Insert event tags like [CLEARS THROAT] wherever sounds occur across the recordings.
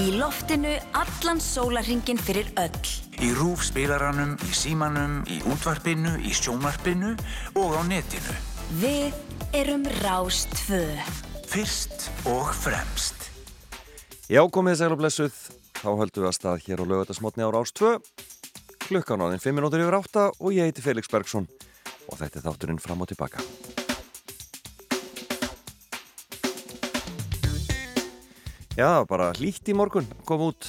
Í loftinu allan sólarhingin fyrir öll. Í rúf spilaranum, í símanum, í útvarpinu, í sjónvarpinu og á netinu. Við erum Rástvö. Fyrst og fremst. Já, komið þess að blessuð. Þá höldum við að stað hér á lögatarsmotni á Rástvö. Klukkan áðin 5 minútur yfir 8 og ég heiti Felix Bergsson og þetta er þátturinn fram og tilbaka. Já, bara hlýtt í morgun, kom út.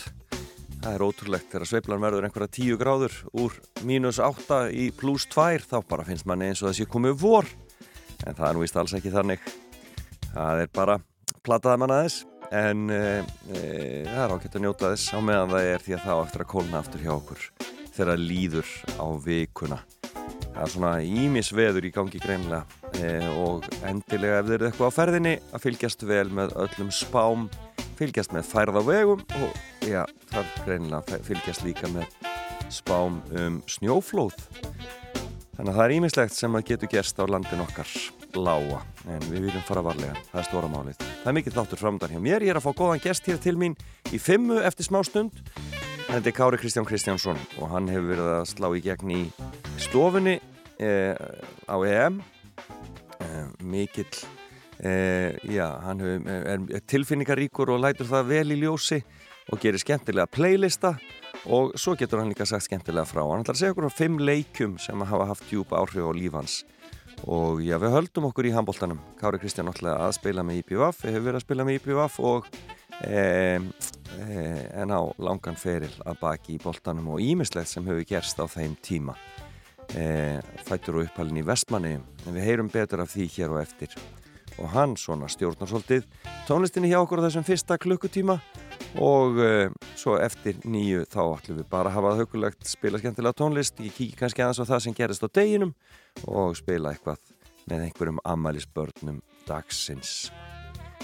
Það er ótrúlegt þegar sveiflan verður einhverja 10 gráður úr mínus 8 í pluss 2, þá bara finnst manni eins og þessi komið vor. En það er nú vist alls ekki þannig. Það er bara plattaða manna þess, en e, e, það er ákveðt að njóta þess á meðan það er því að það á eftir að kólna aftur hjá okkur þegar líður á vikuna. Það er svona ímisveður í gangi greinlega e, og endilega ef þeir eru eitthvað á ferðinni að fylgjast vel með öllum spám fylgjast með færð á vegum og já, það greinilega fylgjast líka með spám um snjóflóð. Þannig að það er ímislegt sem að getur gerst á landin okkar lága, en við viljum fara varlega, það er stóra málið. Það er mikill þáttur framdar hjá mér, ég er að fá góðan gest hér til mín í fimmu eftir smá stund. Þetta er Kári Kristján Kristjánsson og hann hefur verið að slá í gegn í stofunni eh, á EM, eh, mikill Eh, já, hann er tilfinningaríkur og lætur það vel í ljósi og gerir skemmtilega playlista og svo getur hann líka sagt skemmtilega frá. Hann ætlar að segja okkur á fimm leikum sem hafa haft djúpa áhrif á lífans og já, við höldum okkur í handbóltanum Kári Kristján náttúrulega að spila með IPVaf við hefum verið að spila með IPVaf og eh, eh, en á langan feril að baki í bóltanum og ímislegt sem hefur gerst á þeim tíma. Eh, fættur og upphælinn í vestmanni en við heyrum betur af því hér og eftir og hann svona stjórnar svolítið tónlistinni hjá okkur á þessum fyrsta klukkutíma. Og uh, svo eftir nýju þá ætlum við bara að hafa það högulegt spila skemmtilega tónlist, ég kíkir kannski aðeins á það sem gerist á deginum og spila eitthvað með einhverjum ammælisbörnum dagsins.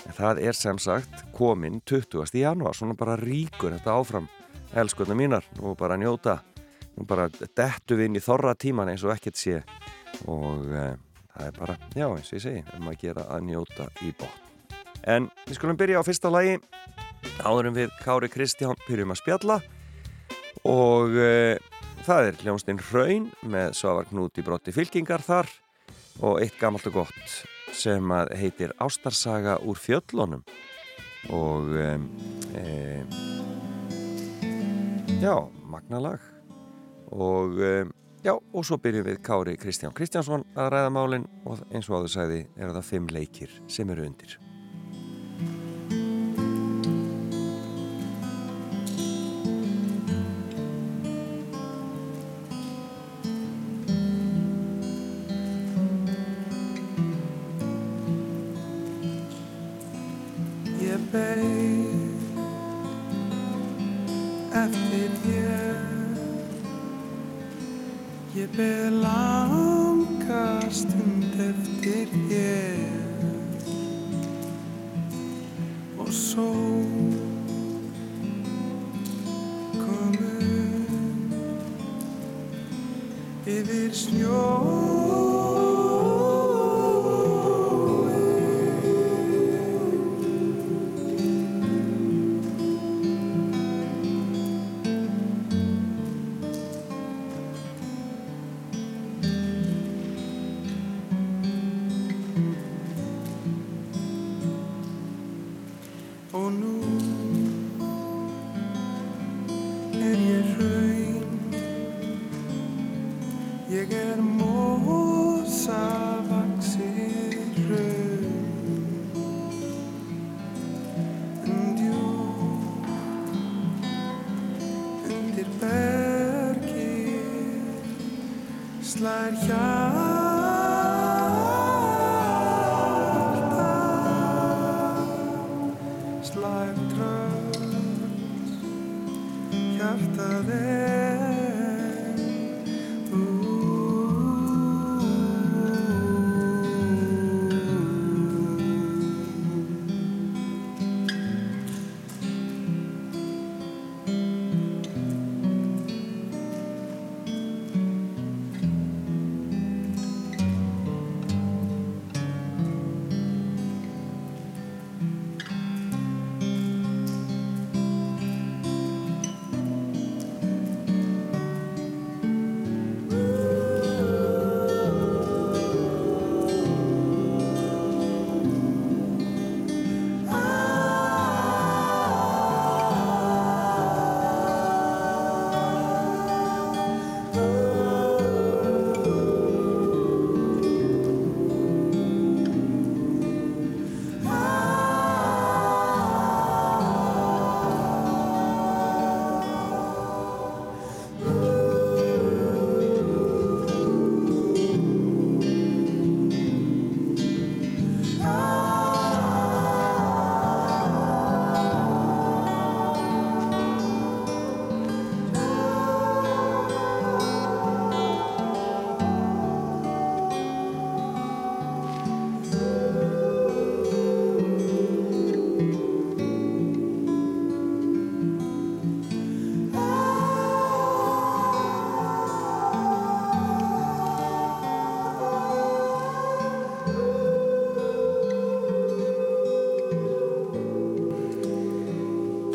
En það er sem sagt komin 20. januar, svona bara ríkur þetta áfram, elskunna mínar. Nú bara njóta, nú bara dettu við inn í þorra tíman eins og ekkert sé. Og uh, það er bara, já eins og ég segi, um að gera að njóta í bótt. En við skulum byrja á fyrsta lagi, áðurum við Kári Kristján byrjum að spjalla. Og e, það er hljónstinn Hraun með Svavar Knúti brotti fylkingar þar og eitt gammalt og gott sem heitir Ástarsaga úr fjöllunum. Og e, já, magnalag. Og Já, og svo byrjum við Kári Kristján Kristjánsson að ræða málinn og eins og áður sæði er það fimm leikir sem eru undir. Ég beig eftir þér Ég beð langa stund eftir þér. Og svo komum yfir snjó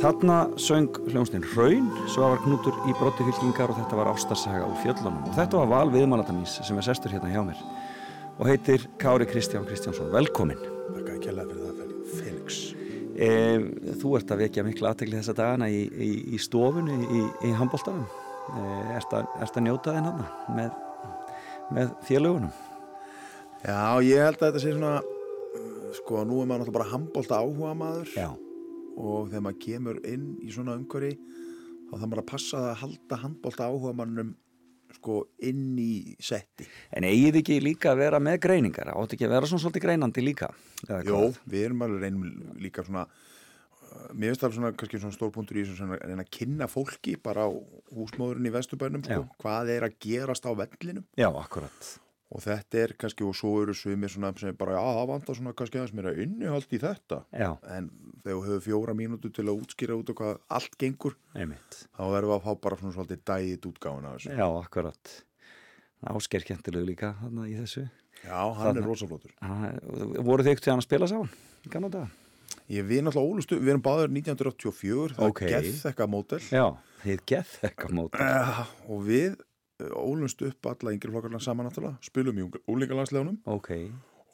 Þarna söng hljómsninn Raun, Svavar Knútur í brotti fylkingar og þetta var ástarsaga úr fjöllunum. Og þetta var val viðmálatamís sem er sestur hérna hjá mér og heitir Kári Kristján Kristjánsson. Velkomin. Þakka ekki alveg fyrir það, Felix. E, þú ert að vekja miklu aðtegli þessa dagana í, í, í stofunni í, í handbóltanum. E, ert, að, ert að njóta þenn hana með, með félögunum? Já, ég held að þetta sé svona, uh, sko, nú er maður náttúrulega bara handbólta áhuga maður Já. Og þegar maður kemur inn í svona umhverfi þá þarf maður að passa að halda handbólta áhuga mannum sko inn í setti. En eigið ekki líka að vera með greiningar? Áttu ekki að vera svona svolítið greinandi líka? Jó, við erum alveg reynum líka svona, uh, mér finnst það svona kannski svona stórpuntur í þessu svona að reyna að kynna fólki bara á húsmóðurinn í vesturbænum, sko, hvað er að gerast á vellinum Já, akkurat. Og þetta er kannski, og svo eru sumir svona sem bara, já, það vantar svona kannski aðeins mér að innihald í þetta Já, en þegar þú hefur fjóra mínútu til að útskýra út og hvað allt gengur einmitt. þá verðum við að fá bara svona svolítið dægit útgáfuna af þessu. Já, akkurat. Ásker kjentilegu líka þarna í þessu. Já, hann Þarna- er rosaflótur. Voru þið ekkert að spila í Gamla daga? Ég við náttúrulega ólustu, við erum báður 1984, það Ok. er geðþekka mótel Já, þið geð eitthvað mót. uh, og við ólumst upp alla yngri flokkarna saman náttúrulega, spilum í úlingalanslegunum Ok,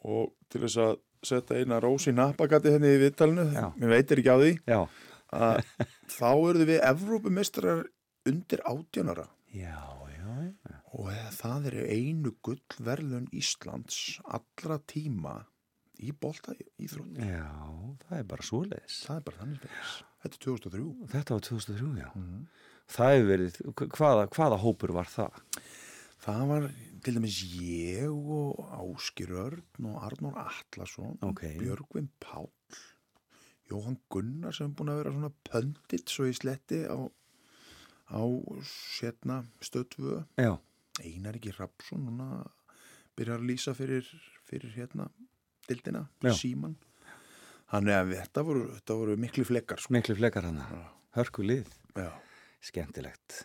og til þess að setja eina rós í nappagati henni í viðtalinu, Já. mér veitir ekki á því að [LAUGHS] þá eruðu við Evrópumistrar undir átjónara Já, já, já. og það er einu gullverðun Íslands allra tíma í bolta íþrótt Já, það er bara svoleiðis. það er bara þannig spils þetta er 2003 Þetta var 2003, já. Mhm. Það hefur verið, hvaða, hvaða hópur var það? það var til dæmis ég og Áskir Örn og Arnór Atlasson Ok. Björgvin Páll Jóhann Gunnar sem er búin að vera svona pöndit svo í sletti á, á setna stöðtvö Einar ekki Rapsson núna byrjar að lýsa fyrir, fyrir hérna dildina, síman Þannig að þetta voru, þetta voru miklu flekkar sko. miklu flekar hana. Hörku lið. Já. Skemmtilegt.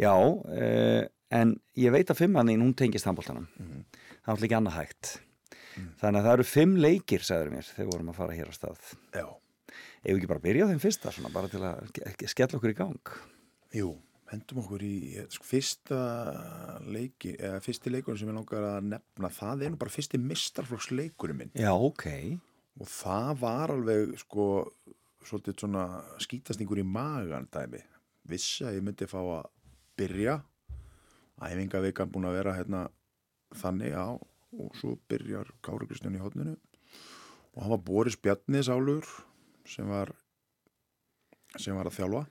Já, eh, en ég veit að fimmann í hún tengist handbóltanum. Mhm. Það var ekki annað hægt. Þannig að það eru fimm leikir, sagður mér, þegar vorum að fara hér á stað. Já. Ef við ekki bara byrja á þeim fyrsta, svona, bara til að skella okkur í gang. Jú, hendum okkur í sko, fyrsta leiki eða fyrsti leikurinn sem ég langar að nefna það er nú bara fyrsti mistarflokksleikurinn minn Já, ok. og það var alveg sko svolítið svona skítasningur í magan dæmi vissi að ég myndi fá að byrja. Æfingavikan búin að vera hérna þannig á og svo byrjar Kári Kristján í hotninu og hann var Boris Bjarni sálur sem var sem var að þjálfa.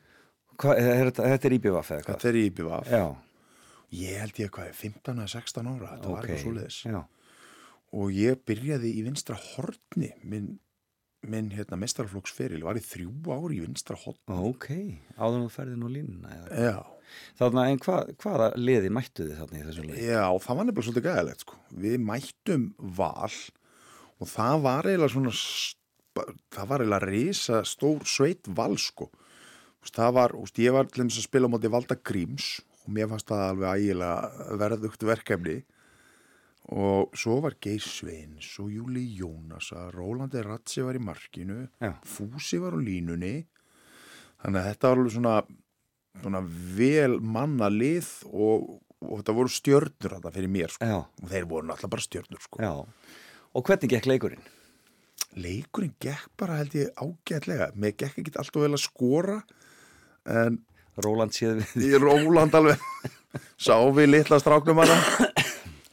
Hva, er, þetta, þetta er IBVF eða hvað? þetta er í IBVF Já, ég held ég hvað er 15 eða 16 ára þetta var ok. eitthvað svoleiðis. Já, og ég byrjaði í vinstra horni minn, minn hérna mestarflokksferil, var í þrjú ári í vinstra horni ok. Áður nú ferði nú línuna. Já, Þannig að en hvað, hvaða liði mættu þið þannig í þessu liði? já, það var nefnilega svolítið gæðilegt sko. við mættum val og það var eiginlega svona það var eiginlega risa stór sveit val sko það var, veist, ég var til þess að spila á móti Valda Gríms og mér fannst það alveg ægilega verðugt verkefni og svo var Geir Sveins og Júli Jónasa Rólandi Ratsi var í markinu Já. Fúsi var á línunni þannig að þetta var alveg svona, svona vel manna lið og, og þetta voru stjörnur þetta fyrir mér sko. Já, og þeir voru náttúrulega bara stjörnur sko. já. Og hvernig gekk leikurinn? leikurinn gekk bara held ég ágætlega mér gekk ekki alltaf vel að skora en Róland séð við. Róland alveg sá við litla stráknum hana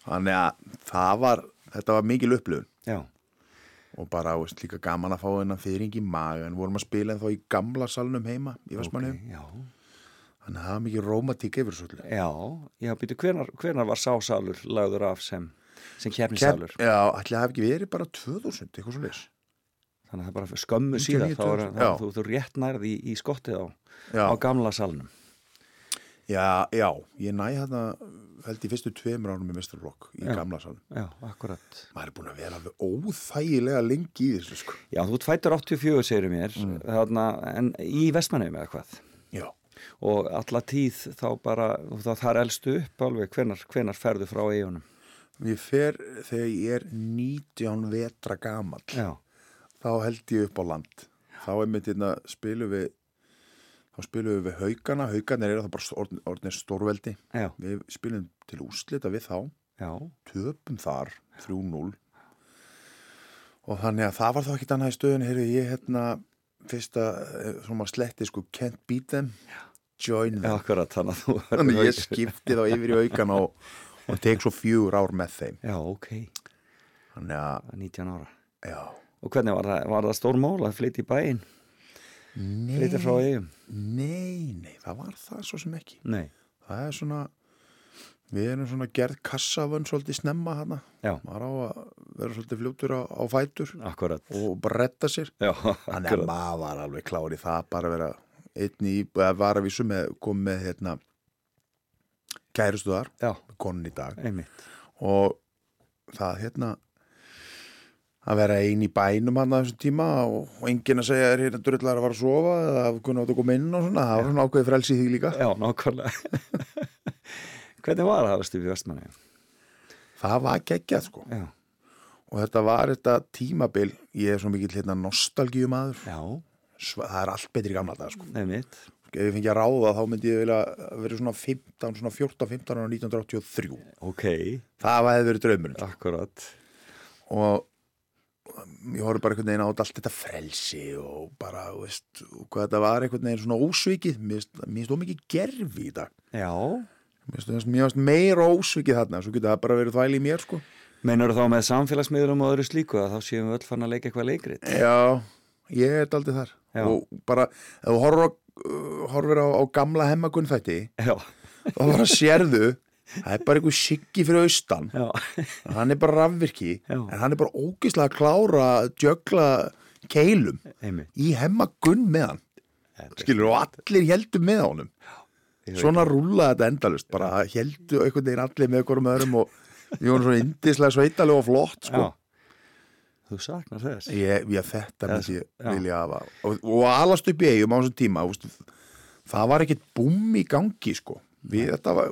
þannig að það var þetta var mikil upplifun Já, og bara veist, líka gaman að fá hennan fyrring í magan vorum að spila en þá í gamla salnum heima í Vestmannu ok, já. þannig að það var mikið rómatík yfir svo allir. Já, já, býtu, hvenar, hvenar var sásalur lagður af sem, sem Kepp, keppnisalur? já, það hafi ekki verið bara 2000 eitthvað svo leys Þannig að það bara skömmu 99, síðan, þá er þú, þú rétt nærði í, í skottið á, á gamla salnum. já, já, ég næ hérna held ég fyrstu tveimur ánum í mestarflokk í Já. gamla salnum Já, akkurat. maður er búin að vera alveg óþægilega lengi í þessu sko Já, þú fættur 84, segir mér, Mm. þarna, en í vestmannum eða hvað? já, Og alla tíð þá bara, þá þar elstu upp alveg, hvenar, hvenar ferðu frá eigunum? ég fer þegar ég er 19 vetra gamall Já, þá held ég upp á land þá er mitt hérna spilum við þá spilum við haugana, haugarnir eru það bara orðnir, orðnir stórveldi. Já, við spilum til úrslita við þá. Já, töpum þar 3-0 og þannig að það var þá ekkit annað í stöðun heyrðu ég hérna fyrsta, eh, svona sletti sko can't beat them, join them. Akkurat þannig [LAUGHS] þannig ég skipti þá yfir í aukan og, og tek svo fjögur ár með þeim. Já, ok, þannig að, 19 ára. Já. Og hvernig var það, var það stór mál að flytja í bæinn? Flytja frá eigum? nei, nei, það var það svo sem ekki. Nei, það er svona við erum svona gerð kassavönn svolítið snemma hana já, maður á að vera svolítið fljótur á, á fætur akkurat. og bretta sér. Já, Þannig að akkurat. maður var alveg klári það bara að vera einn í, eða var að vísu með, kom með hérna kærustu þar, Já, konun í dag. Einmitt. Og það hérna að vera ein í bænum hann að þessum tíma og, og enginn að segja er hérna drullar að fara að sofa eða að kunna átt að koma inn og svona, það var svona ákveðið frelsi í því líka. Já, nákvæmlega. [LAUGHS] Hvernig var það að stuði vestmanni? það var geggjað sko. Já, og þetta var þetta tímabil ég er svo mikill hérna nostalgíumadur já, Sva- það er allt betri gamla dag sko. Einmitt. Ef ég fengi að ráða þá myndi ég vilja vera svona 15, svona 14, 15 ára 1983 Ok, það hefði verið draumurinn sko. akkurat. Og ég horfði bara einhvern veginn á þetta allt þetta frelsi og bara, þú veist, og hvað þetta var einhvern veginn svona ósvikið. Mér finnst- ómikið gerfi í dag. Já, mér finnst meira ósvikið þarna svo getur það bara verið þvæli í mér sko. Meinar þá með samfélagsmiðurum og öðru slíku að þá séum við öll fann að leika eitthvað leikrit? Já, ég er aldrei þar. Já. og bara, ef þú horfir á, uh, á, á gamla hemmagun þætti Já, þá bara sérðu það er bara einhver siggi fyrir austan. Hann er bara rafvirki Já. en hann er bara ógislega að klára djögla keilum einmitt. í hemmagunn með hann. Skilur og allir heldur með honum. Svona rúla þetta endalust bara heldur einhvern veginn allir með okkur um öðrum og við vorum svona indislega sveitalega og flott sko. Þú saknar þess. Ég, ég þetta svo- já. vilja hafa. Og, og alast upp í eigum á þessum tíma úst, það var ekkit búm í gangi sko. við þetta var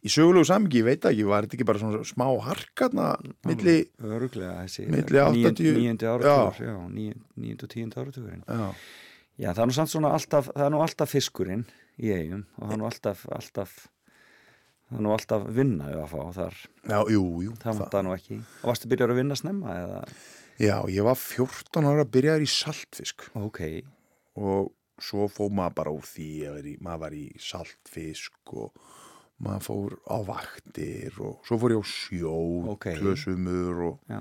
í sögulegu samingi, ég veit ekki, var þetta ekki bara svona smá harkarna milli Öruglega þessi Milli 80 Níundi áratugur, já, níundi og tíundi áratugurinn. Já, Já, það er nú samt svona alltaf, það er nú alltaf fiskurinn í eigum og það er nú alltaf, alltaf það er nú alltaf vinna við að fá þar, já, jú, jú það vantar nú ekki. Og varstu byrjar að vinna snemma eða? Já, ég var 14 ára að byrja í saltfisk. Ok, og svo fór maður bara úr því maður var í saltfisk og maður fór á vaktir og svo fór ég á sjó Ok. tvö sumur og já.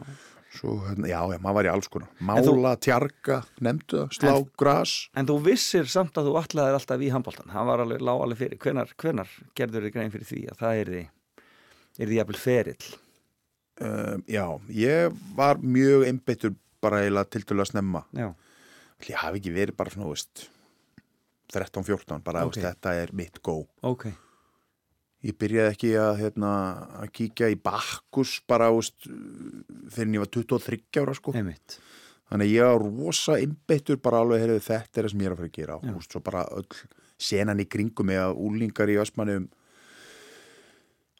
svo, hérna, já, já, maður var í alls konar. En mála, þú- tjarga, nefndu slá gras. En þú vissir samt að þú allaðir alltaf í handbóltan það var alveg, lág alveg fyrir, hvenar, hvenar gerður þið grein fyrir því að það er því er því jafnvel ferill? Um, já, ég var mjög einbeittur bara eiginlega til til að snemma. Já, ég hafi ekki verið bara svona, þú veist 13-14, bara, Ok. þú veist, þetta er mitt gó ok, ég byrjaði ekki að, hérna, að kíkja í bakkus bara úst, þegar ég var 23 ára sko. einmitt þannig að ég var rosa einbeittur bara alveg heyrðu, þetta er það sem ég er að fara að gera Já. úst, svo bara öll senan í kringum að úlingar í Ösmanum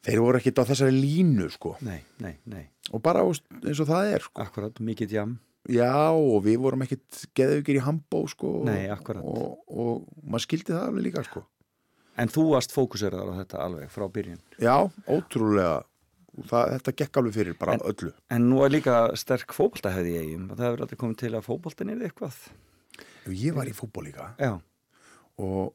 þeir voru ekkit á þessari línu sko. Nei, nei, nei, og bara úst, eins og það er sko. akkurat, mikið jam já og við vorum ekkit geðaukir í hambó sko, Nei, akkurat. og, og maður skildi það alveg líka sko. En þú varst fókuseraðar á þetta alveg frá byrjun. Já, ótrúlega. Það, þetta gekk alveg fyrir bara öllu. En nú er líka sterk fótboltahefði í eigum og það hefur aldrei komið til að fótboltin er eitthvað. Ég var í fútból líka. Já, og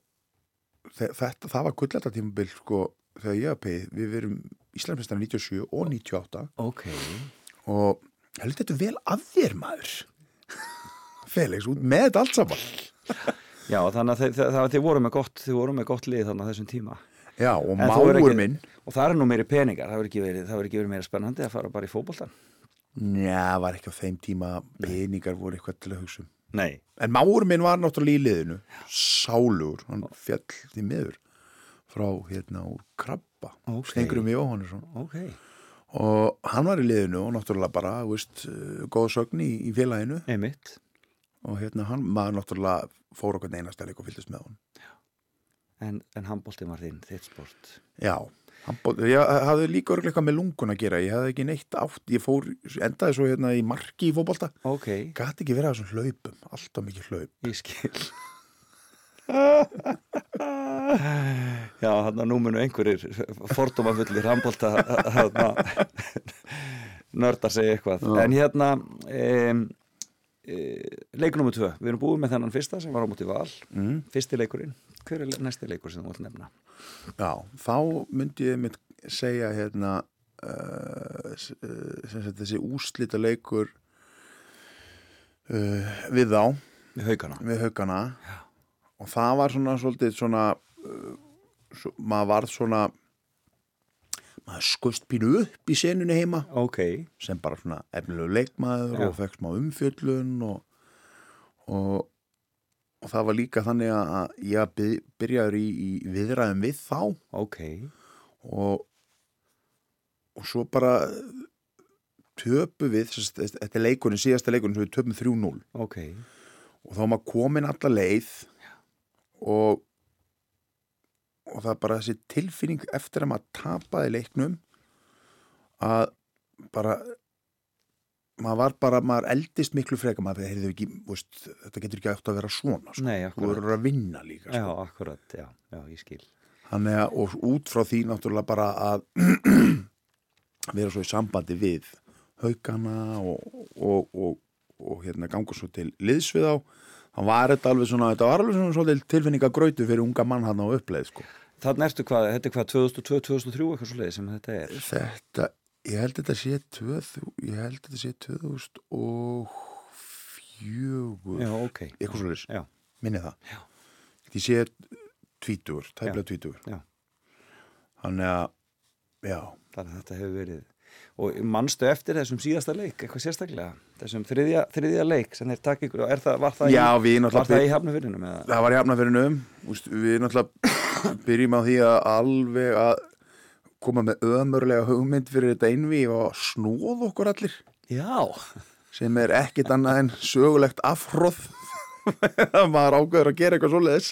þe- þetta, það var gulletta tímabil sko, þegar ég var peið, við verum Íslandsmeistar 97 og 98 ok. Og heldur þetta vel að þér maður. [LAUGHS] Felix, út með þetta allt saman Já, þannig að þið, þið voru með gott gott lið þannig á þessum tíma. Já, og máur minn. Og það er nú meiri peningar, það verður ekki verið, verið meira spennandi að fara bara í fótboltan njá, var ekki á þeim tíma peningar voru eitthvað til að hugsa um. Nei, en máur minn var náttúrulega í liðinu. Sálugur, hann fjall því miður frá hérna úr krabba. Ok. Stengurum Jóhannesson. Ok. Og hann var í liðinu og náttúrulega bara, þú veist, uh, góð sögn í, í félaginu. Einmitt, og hérna hann, maður náttúrulega fór okkur einasta leik og fylgist með hann en, en handboltin var þinn, þitt sport. Já, hann, bó- ég hafði líka örglega eitthvað með lungun að gera, ég hafði ekki neitt átt ég fór, endaði svo hérna í marki í fótbolta. Ok, gæti ekki verið að þessum hlaupum alltaf mikið hlaup. Ég skil. Já, hann að nú munu einhverjir fordómafullir handbólta nörda segja eitthvað. En hérna um, e, leikur nummer tvö, við erum búið með þennan fyrsta sem var á móti val. Mm. fyrsti leikurinn, hver er næsti leikur sem þú vilt nefna? Já, þá myndi ég mitt segja hérna uh, sagt þessi úslita leikur uh, við þá. Við haugana við haugana og það var svona svolítið svona uh, svo, maður varð svona maður skust pínu upp í senunni heima. Ok, sem bara svona efnilegu leikmaður Já. og fekk smá umfjöllun og, og, og það var líka þannig að ég by- byrjaður í, í viðræðum við þá. Ok. Og, og svo bara töpu við, þetta er leikurinn, síðasta leikurinn sem við töpum 3-0 Ok, og þá var maður komin alla leið og og það er bara þessi tilfinning eftir að maður tapaði leiknum að bara maður var bara, maður eldist miklu freka maður heyrðu ekki, veist, þetta getur ekki eftir að vera svona sko. nei, þú verður að vinna líka Já, sko. akkurat, já, já, ég skil Þannig að, og út frá því náttúrulega bara að [CLEARS THROAT] vera svo í sambandi við haugana og, og, og, og hérna ganga svo til liðsvið á þá var þetta alveg svona, þetta var alveg svona svolítið tilfinninga gröytu fyrir unga mann hann á uppleið sko. Þannig ertu hvað, þetta er hvað 2002-2003 eitthvað svo leið sem þetta er? Þetta, ég held þetta sé 2000, ég held þetta sé 2004 Já, ok. Eitthvað svo leys, Já, minni það. Já. ég sé tvítugur, tæplega tvítugur. Já. þannig að já, þannig að þetta hefur verið og manstu eftir þessum síðasta leik eitthvað sérstaklega, þessum þriðja, þriðja leik sem þeir takk ykkur, er það, var það Já, í, í hafnafyrinum eða? það var jafnafyrinum við náttúrulega [COUGHS] byrjum á því að alveg að koma með ömurlega hugmynd fyrir þetta einví og snóð okkur allir. Já, sem er ekkit annað en sögulegt afhróð maður ágöður að gera eitthvað svoleiðis.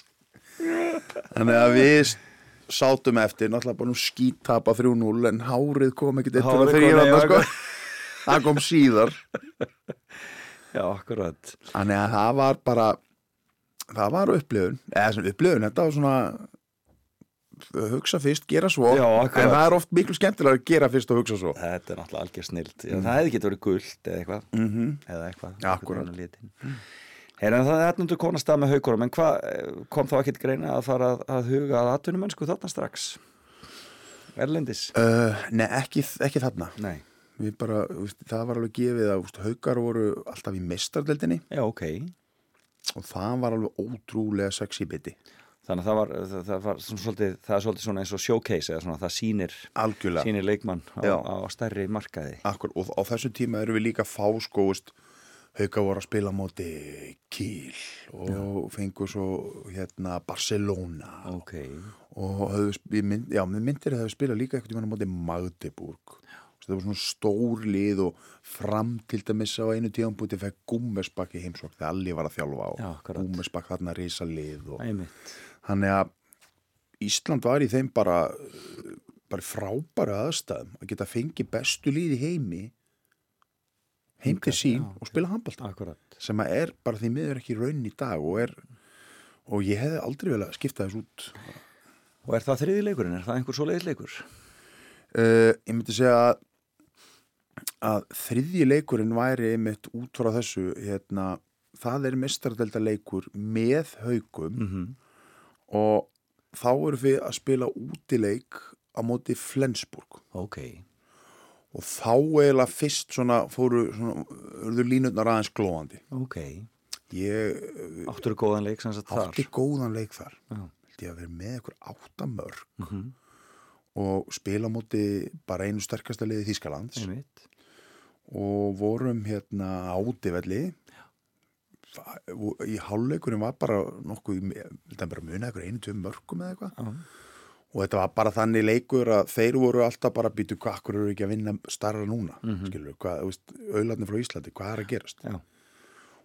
Þannig að við sátum eftir, náttúrulega bara um skítapa 3-0 en hárið kom fyrir kom, að þrýra sko. [LAUGHS] það kom síðar. Já, akkurat. Þannig að það var bara það var upplifun. Eða sem upplifun, þetta var svona hugsa fyrst, gera svo. Já, en það er oft miklu skemmtilega að gera fyrst og hugsa svo. Þetta er náttúrulega algjör snilt Já, Það hefði getur verið guld eða eitthvað. Mm -hmm. eða eitthvað. Ja, það er etnundu konast stað með haugurum en hvað kom þá ekkit greina að fara að, að huga að atvinnumennsku þarna strax? Erlendis? uh, Nei, ekki, ekki þarna. Nei, Við bara, það var alveg gefið að úst, haukar voru alltaf í mestardeldinni já ok. Og það var alveg ótrúlega sexy biti. Þannig að það var, það, það var svolítið, það er svolítið svona eins og showcase eða svona það sýnir, sýnir leikmann á, á stærri markaði. Akkur, og á þessu tíma erum við líka fá haukar voru að spila móti Kíl og fengu svo hérna Barcelona. Ok, og höfðu, sp- ég mynd, já, myndir að það spila líka eitthvað tíma móti Magdeburg. Það var svona stór lið og fram til dæmis á einu tíðanbúti fekk Gummesbakk í heimsókn þegar Alli var að þjálfa Já, og. Gummesbakk þarna risa lið og Þannig að Ísland var í þeim bara, bara frábæra aðstæðum að geta fengið bestu líði heimi heim til sín já, og spila handbalta Akkurat sem er bara því miður ekki raun í dag og er og ég hefði aldrei vel að skipta þess út Og er það þriði leikurinn? Er það einhver svo leikur? uh, ég myndi segja að, að þriðji leikurinn væri einmitt út frá þessu hérna, það er mestardelda leikur með haugum Mm -hmm. og þá erum við að spila útileik á móti Flensburg Ok, og þá eiginlega fyrst svona fóru svona, urðu línutnar aðeins glóðandi ok. Ég Áttur góðan leik sem sagt þar? Átti góðan leik þar. Já. held ég að vera með ykkur áttamörk Mhm. og spila á móti bara einu sterkasta liði Þískalands Einmitt. Og vorum hérna á útivelli. Það- og í hálfleikurinn var bara nokkuð, þetta er bara munið einu, tveim mörkum eða eitthvað. Já. Og þetta var bara þannig leikur að þeir voru alltaf bara að býtu hvað, hvað eru ekki að vinna starra núna mm -hmm. skilur, hvað, auðlarnir frá Íslandi hvað er að gerast Já.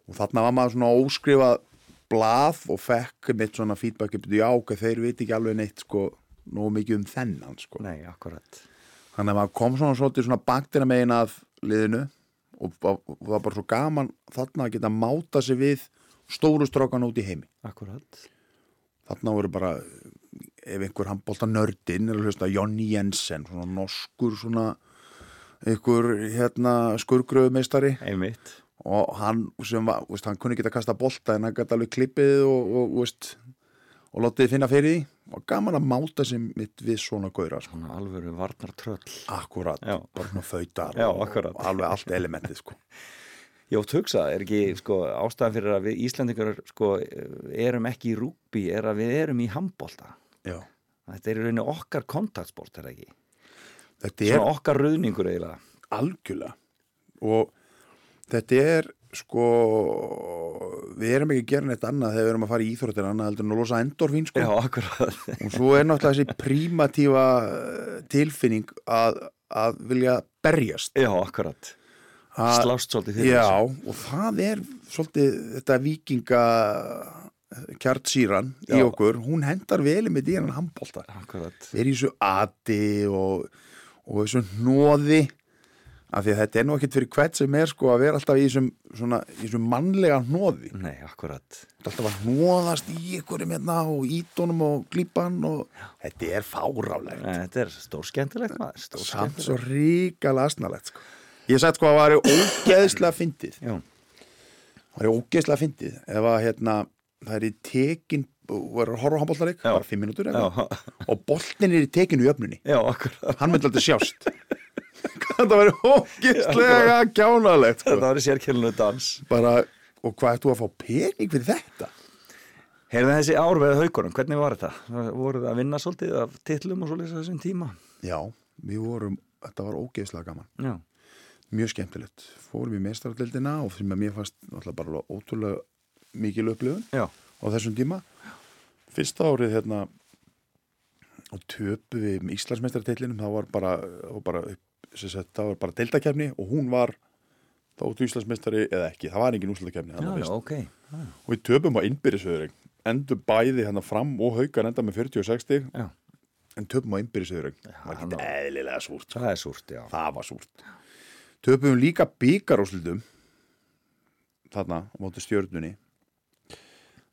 og þarna var maður svona óskrifað blað og fekk mitt svona feedback já, ok, þeir veit ekki alveg neitt sko, nógu mikið um þennan sko. Nei, akkurat þannig að maður kom svona svolítið svona baktina megin að liðinu og, og, og það var bara svo gaman þarna að geta máta sig við stóru strákan út í heimi Akkurat þarna voru bara ef einhver handbólta nördin er að hlusta Jonny Jensen, svona norskur svona einhver hérna skurgröðumeistari einmitt og hann sem var, veist, hann kunni ekki að kasta bolta en hann gæti alveg klippið og, og, veist, og látið finna fyrir því og gaman að máta sem mitt við svona gauðra sko. svona alvöru varnar tröll akkurat, Já. bara svona fautar Já, og, og alveg allt elementið sko. [LAUGHS] Ótt hugsa, er ekki sko, ástæðan fyrir að við Íslandingar sko, erum ekki í rúbi er að við erum í handbólta Já. Þetta er í rauninni okkar kontaktsport, er það ekki? þetta er Svona okkar ruðningur eiginlega algjörlega og þetta er sko við erum ekki að gera neitt annað þegar við erum að fara í íþróttir annað heldur en að losa endorfín sko. Já, akkurat [LAUGHS] og svo er náttúrulega þessi prímatífa eh, tilfinning að, að vilja berjast Já, akkurat Slást svolítið fyrir já, og það er svolítið þetta vikinga kjartsýran í Já. okkur hún hendar vel með dýran handbólta Akkurat. Er í þessu ati og, og þessu hnóði af því að þetta er nú ekkert fyrir hvert sem er sko að vera alltaf í þessum, svona, í þessum mannlega hnóði Nei, akkurat. Alltaf að hnóðast í ykkurum hérna og ídónum og klípan og þetta er fárálegt Nei, Þetta er stór skemmtilegt maður Stór samt svo ríkala asnalegt sko. ég sagði sko að það væri ógeðslega fyndið. Já, það væri ógeðslega fyndið ef að hérna það er í tekin er að horfa á handbóltarik Já. bara fimm mínútur já, og boltin er í tekinu í öfnunni já, hann myndi aldrei sjást. [LAUGHS] Þetta væri ógeðslega kjánalegt sko. Þetta var í sérkjölinu dans. Bara, og hvað ættu að fá pening fyrir þetta? Heyrðu þessi ár við haugunum, hvernig var þetta? Voruð þið að vinna svolítið af titlum og svolítið þessum tíma? já, við vorum, þetta var ógeðslega gaman. Já, mjög skemmtilegt, fórum í mestaraldildina og sem að mér fannst náttúrulega bara ótrúlega mikil upplifun já, á þessum tíma. Fyrsta árið hérna og töpu við með Íslandsmeistarteillinum það var bara, bara, það var bara deildakefni og hún var þá áttu Íslandsmeistari eða ekki, það var engin úslutakefni já, já, ok. Og við töpum á innbyrðisöðuring endur bæði hérna fram og haugar enda með 46 stig. Já, en töpum á innbyrðisöðuring það var ekki eðlilega súrt. Það er súrt, já. Það var súrt. Töpum líka byggarúslutum þarna á móti stjörnunni. þannig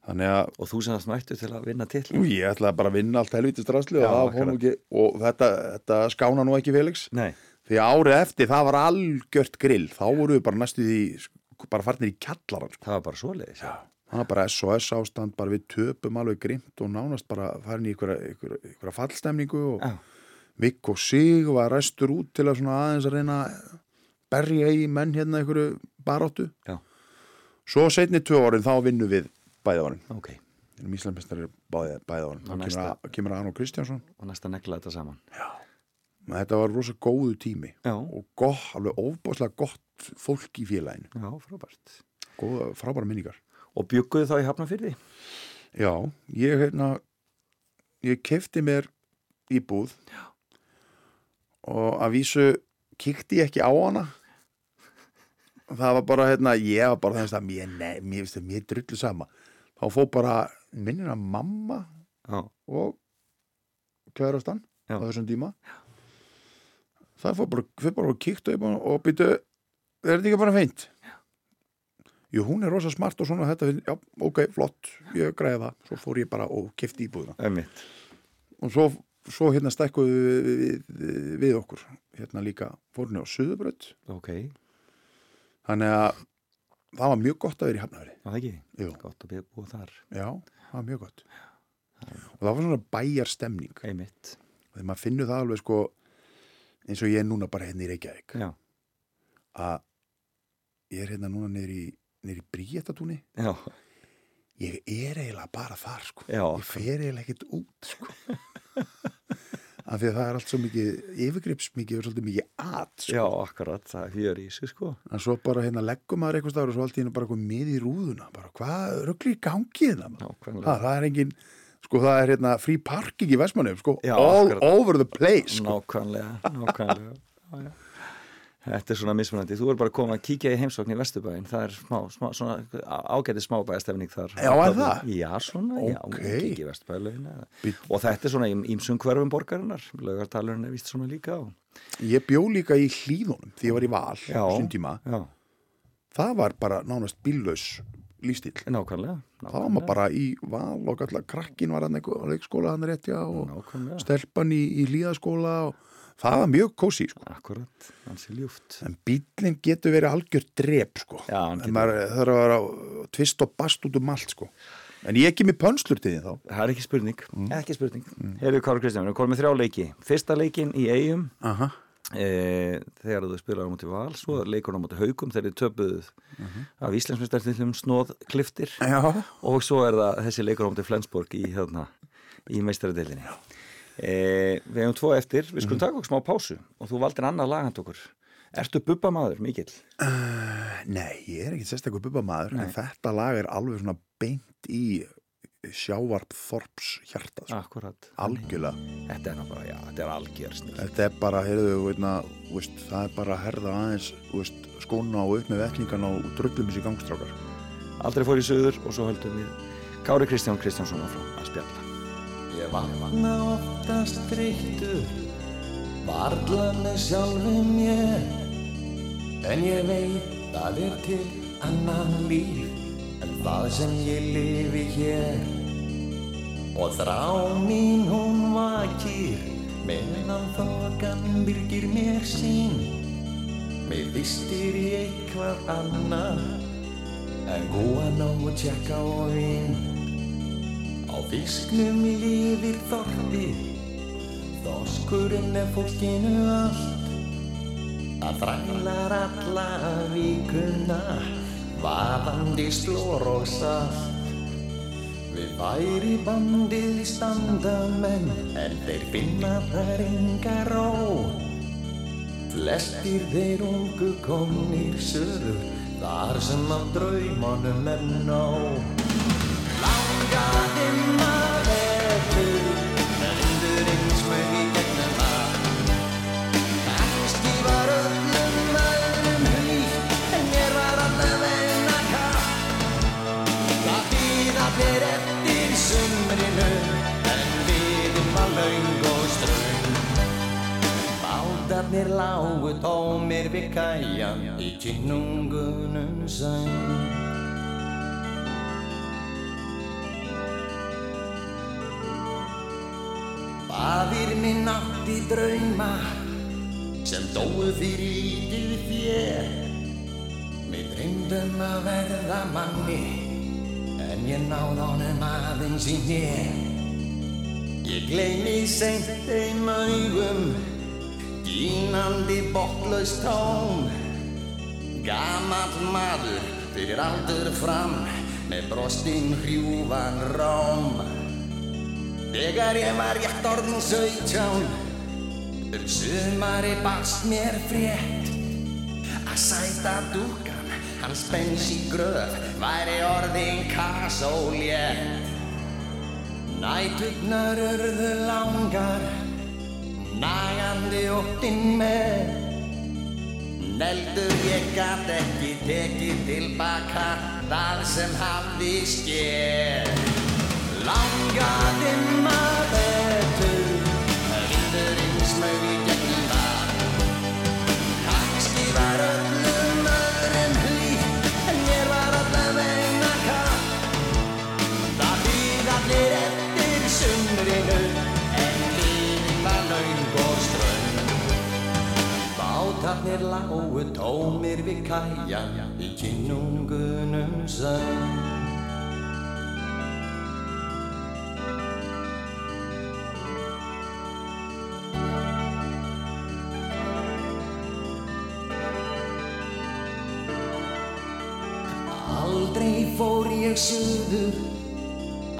að Og þú sem það smættu til að vinna titlum ég ætlaði bara að vinna allt helvítið strasli Já, og, ekki, og þetta, þetta skána nú ekki Felix Nei, því árið eftir það var algjört grill þá voru við bara næstu því sko, bara farnir í kjallaran sko. það var bara svoleiðis já. það var bara SOS ástand, bara við töpum alveg grimt og nánast bara farin í ykkur, ykkur fallstemningu og Já. Mikk og Sig var restur út til að aðeins að reyna að berja í menn hérna ykkur baráttu Já. svo setni tvö árin þá vinnum við bæði árin Ok, Erum Íslandsmestari bæði, bæði árin Og næsta- kemur, kemur Arnó Kristjánsson. Og næsta negla þetta saman. Men Þetta var rosa góðu tími. Já, og gott, alveg ofbáslega gott fólk í já, Góða, frábæra minningar. Og bygguðu þá í Hafnafyrði? Já, ég hérna, ég kefti mér íbúð. Já. og að vísu kíkti ég ekki á hana. Það var bara, hérna, ég var bara þess að mér, mér, mér, mér drullu sama. Þá fóð bara minnina mamma Já, og kærastan á þessum tíma. Það fór bara, fyrir bara og kíktu og býtu, er þetta ekki bara feint? Jú, hún er rosa smart og svona þetta, já, ok, flott ég græði það, svo fór ég bara og kefti íbúðina. Emmitt og svo, svo hérna stækkuðu við, við, við, við okkur, hérna líka fórunni á Suðubraut, Ok, þannig að það var mjög gott að vera í Hafnafri var það ekki? Jú. Gott að búið þar. Já, það var mjög gott. Og það var svona bæjar stemning Einmitt þegar maður finnur það alveg sko eins og ég er núna bara hérna í Reykjavík. Já, að ég er hérna núna niður í Bríetatúni. Já, ég er eiginlega bara þar sko. Já. ég fer eiginlega ekkert út sko [LAUGHS] af því að það er allt svo mikið yfirgrips mikið og svolítið mikið at sko. já, akkurat Það er fjör í sig sko en svo bara hérna leggum maður eitthvað stafur og svo allt í hérna bara eitthvað mið í rúðuna bara hvað ruggli í gangi hérna það, það er engin sko það er hérna frí parking í Vestmannum sko Já, all akkurat. over the place sko. Nákvæmlega, nákvæmlega [LAUGHS] já, já. Þetta er svona mismunandi. Þú er bara koma að kíkja í heimsókn í Vesturbæin Það er smá, smá svona ágæti smábæðastefning þar. Já, er það? Já, svona, já, Ok. kíkja í Vesturbælaugin Bíddu. Og þetta er svona ímsum hverfum borgarinnar. Laugartalurinn er vist svona líka og... ég bjó líka í hlíðunum því ég var í val Já, á sín tíma. já, það var bara nánast bíllaus lífstíl Nákvæmlega, þá var maður bara í val og allar krakkin var hann eitthvað á leikskóla hann réttja og Nákvæmlega. stelpan í, í líðaskóla og það var mjög kósi sko. Akkurat, hans er ljúft. En bílinn getur verið algjör drep sko. Já, hann en getur- maður þarf að vera á tvist og bast út um allt sko. en ég ekki með pönslur til því þá. Það er ekki spurning, Mm. ekki spurning. Heyrðu Kára Kristján, við erum komið með þrjá leiki. Fyrsta leikin í eigum Aha. e, þegar þú spilaði á móti val svo leikur á móti haugum þegar þið töpuð af Íslandsmyndstartillum snóð kliftir Já. og svo er það þessi leikur á móti Flensborg í, hérna, í meistaradelinni e, Við hefum tvo eftir. Við skulum taka okkur smá pásu og þú valdir annað lagand okkur. Ertu bubbamaður, mikill? Nei, ég er ekki sérstaklega bubbamaður en þetta lag er alveg svona beint í sjávarp Þorps hjarta sko. Akkurat algjörlega. Þetta er bara, já, þetta er algjör snill þetta er bara, heyrðu, veitna, veist, það er bara að herða aðeins veist, skóna og upp með vetningan og drullum þessi gangstrákar Aldrei fór í söður og svo höldum við Kári Kristján Kristjánsson áfram að spjalla Ég vakna oftast þreyttur Varla með sjálfum mér. En ég veit að er til annan líf En það sem ég lifi hér. Og þrá mín hún vakir Meðan þokan byrgir mér sín. Mér vistir í eitthvað annar En góða nóg tjekka og vinn Á fisknum lifir þorpið, þoskurinn er fólkinu allt. Það þrælar alla vikuna, vaðandi slór og salt. Við væri bandið standa menn, en þeir finna þær enga ró. Flestir þeir ungu komnir söður, þar sem af draumanum er nóg. Mér var allavegna katt Það býða þér eftir sumrinu En viðin var laung og ströng Bátarnir lágu tómir við kæjan Í kynungunum söng Fadir minn átti drauma sem dóu fyrir lítið þér. Mér dreymdum að verða manni en ég náð honum aðeins í nér. Ég gleymi seint þeim augum, gínandi botlaust tón. Gamall maður fyrir aldur fram með brostinn hrjúvan róm. Þegar ég var rétt orðin sautján Um sumari barst mér frétt. Að sæta dúkan Hans bens í gröf Væri orðin kasólétt Nætugnar urðu langar Nagandi óttinn með. Neldur ég gat ekki tekið tilbaka Það sem hafði skér Langaði maður betur. Vindurinn smög í gegnum það. Kannski var öllum öðrum hlýtt En mér var allavegna katt Það býð allir eftir sumrinu. En lífin var laung og ströng. Bátarnir lágu tómir við kæjan Í kynungunum söng Aldrei fór ég suður,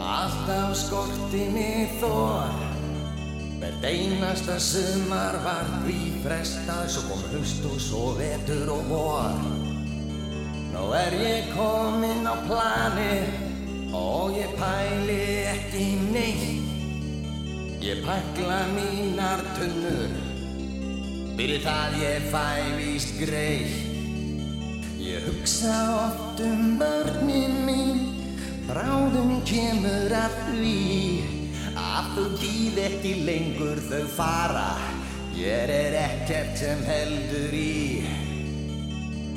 alltaf skorti mig þor. Hvert einasta sumar var því frestað, svo kom haust og svo vetur og vor. Nú er ég kominn á planið og ég pæli ekki neitt. Ég pakla mínar tunnur, fyrir það ég fæ víst greitt. Ég hugsa oft um börnin mín, bráðum kemur að því að þau býð ekki lengur þau fara, ég er ekkert sem heldur í.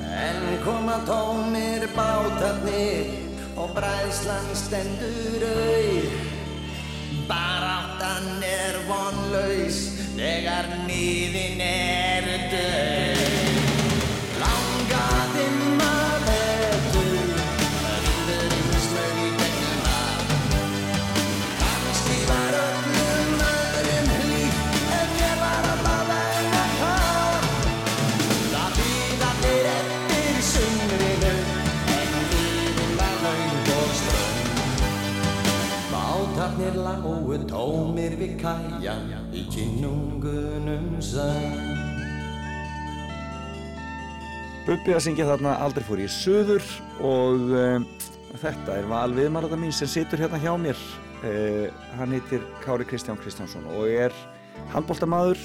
En koma tómir bátarnir og bræðslan stendur auð. Baráttan er vonlaus þegar nýðin er döð lágu tómir við kæjan Í kynungunum söng Bubbi að syngja þarna aldrei fór ég söður og um, þetta er val viðmarða mín sem situr hérna hjá mér. Uh, hann heitir Kári Kristján Kristjánsson og er handbóltamaður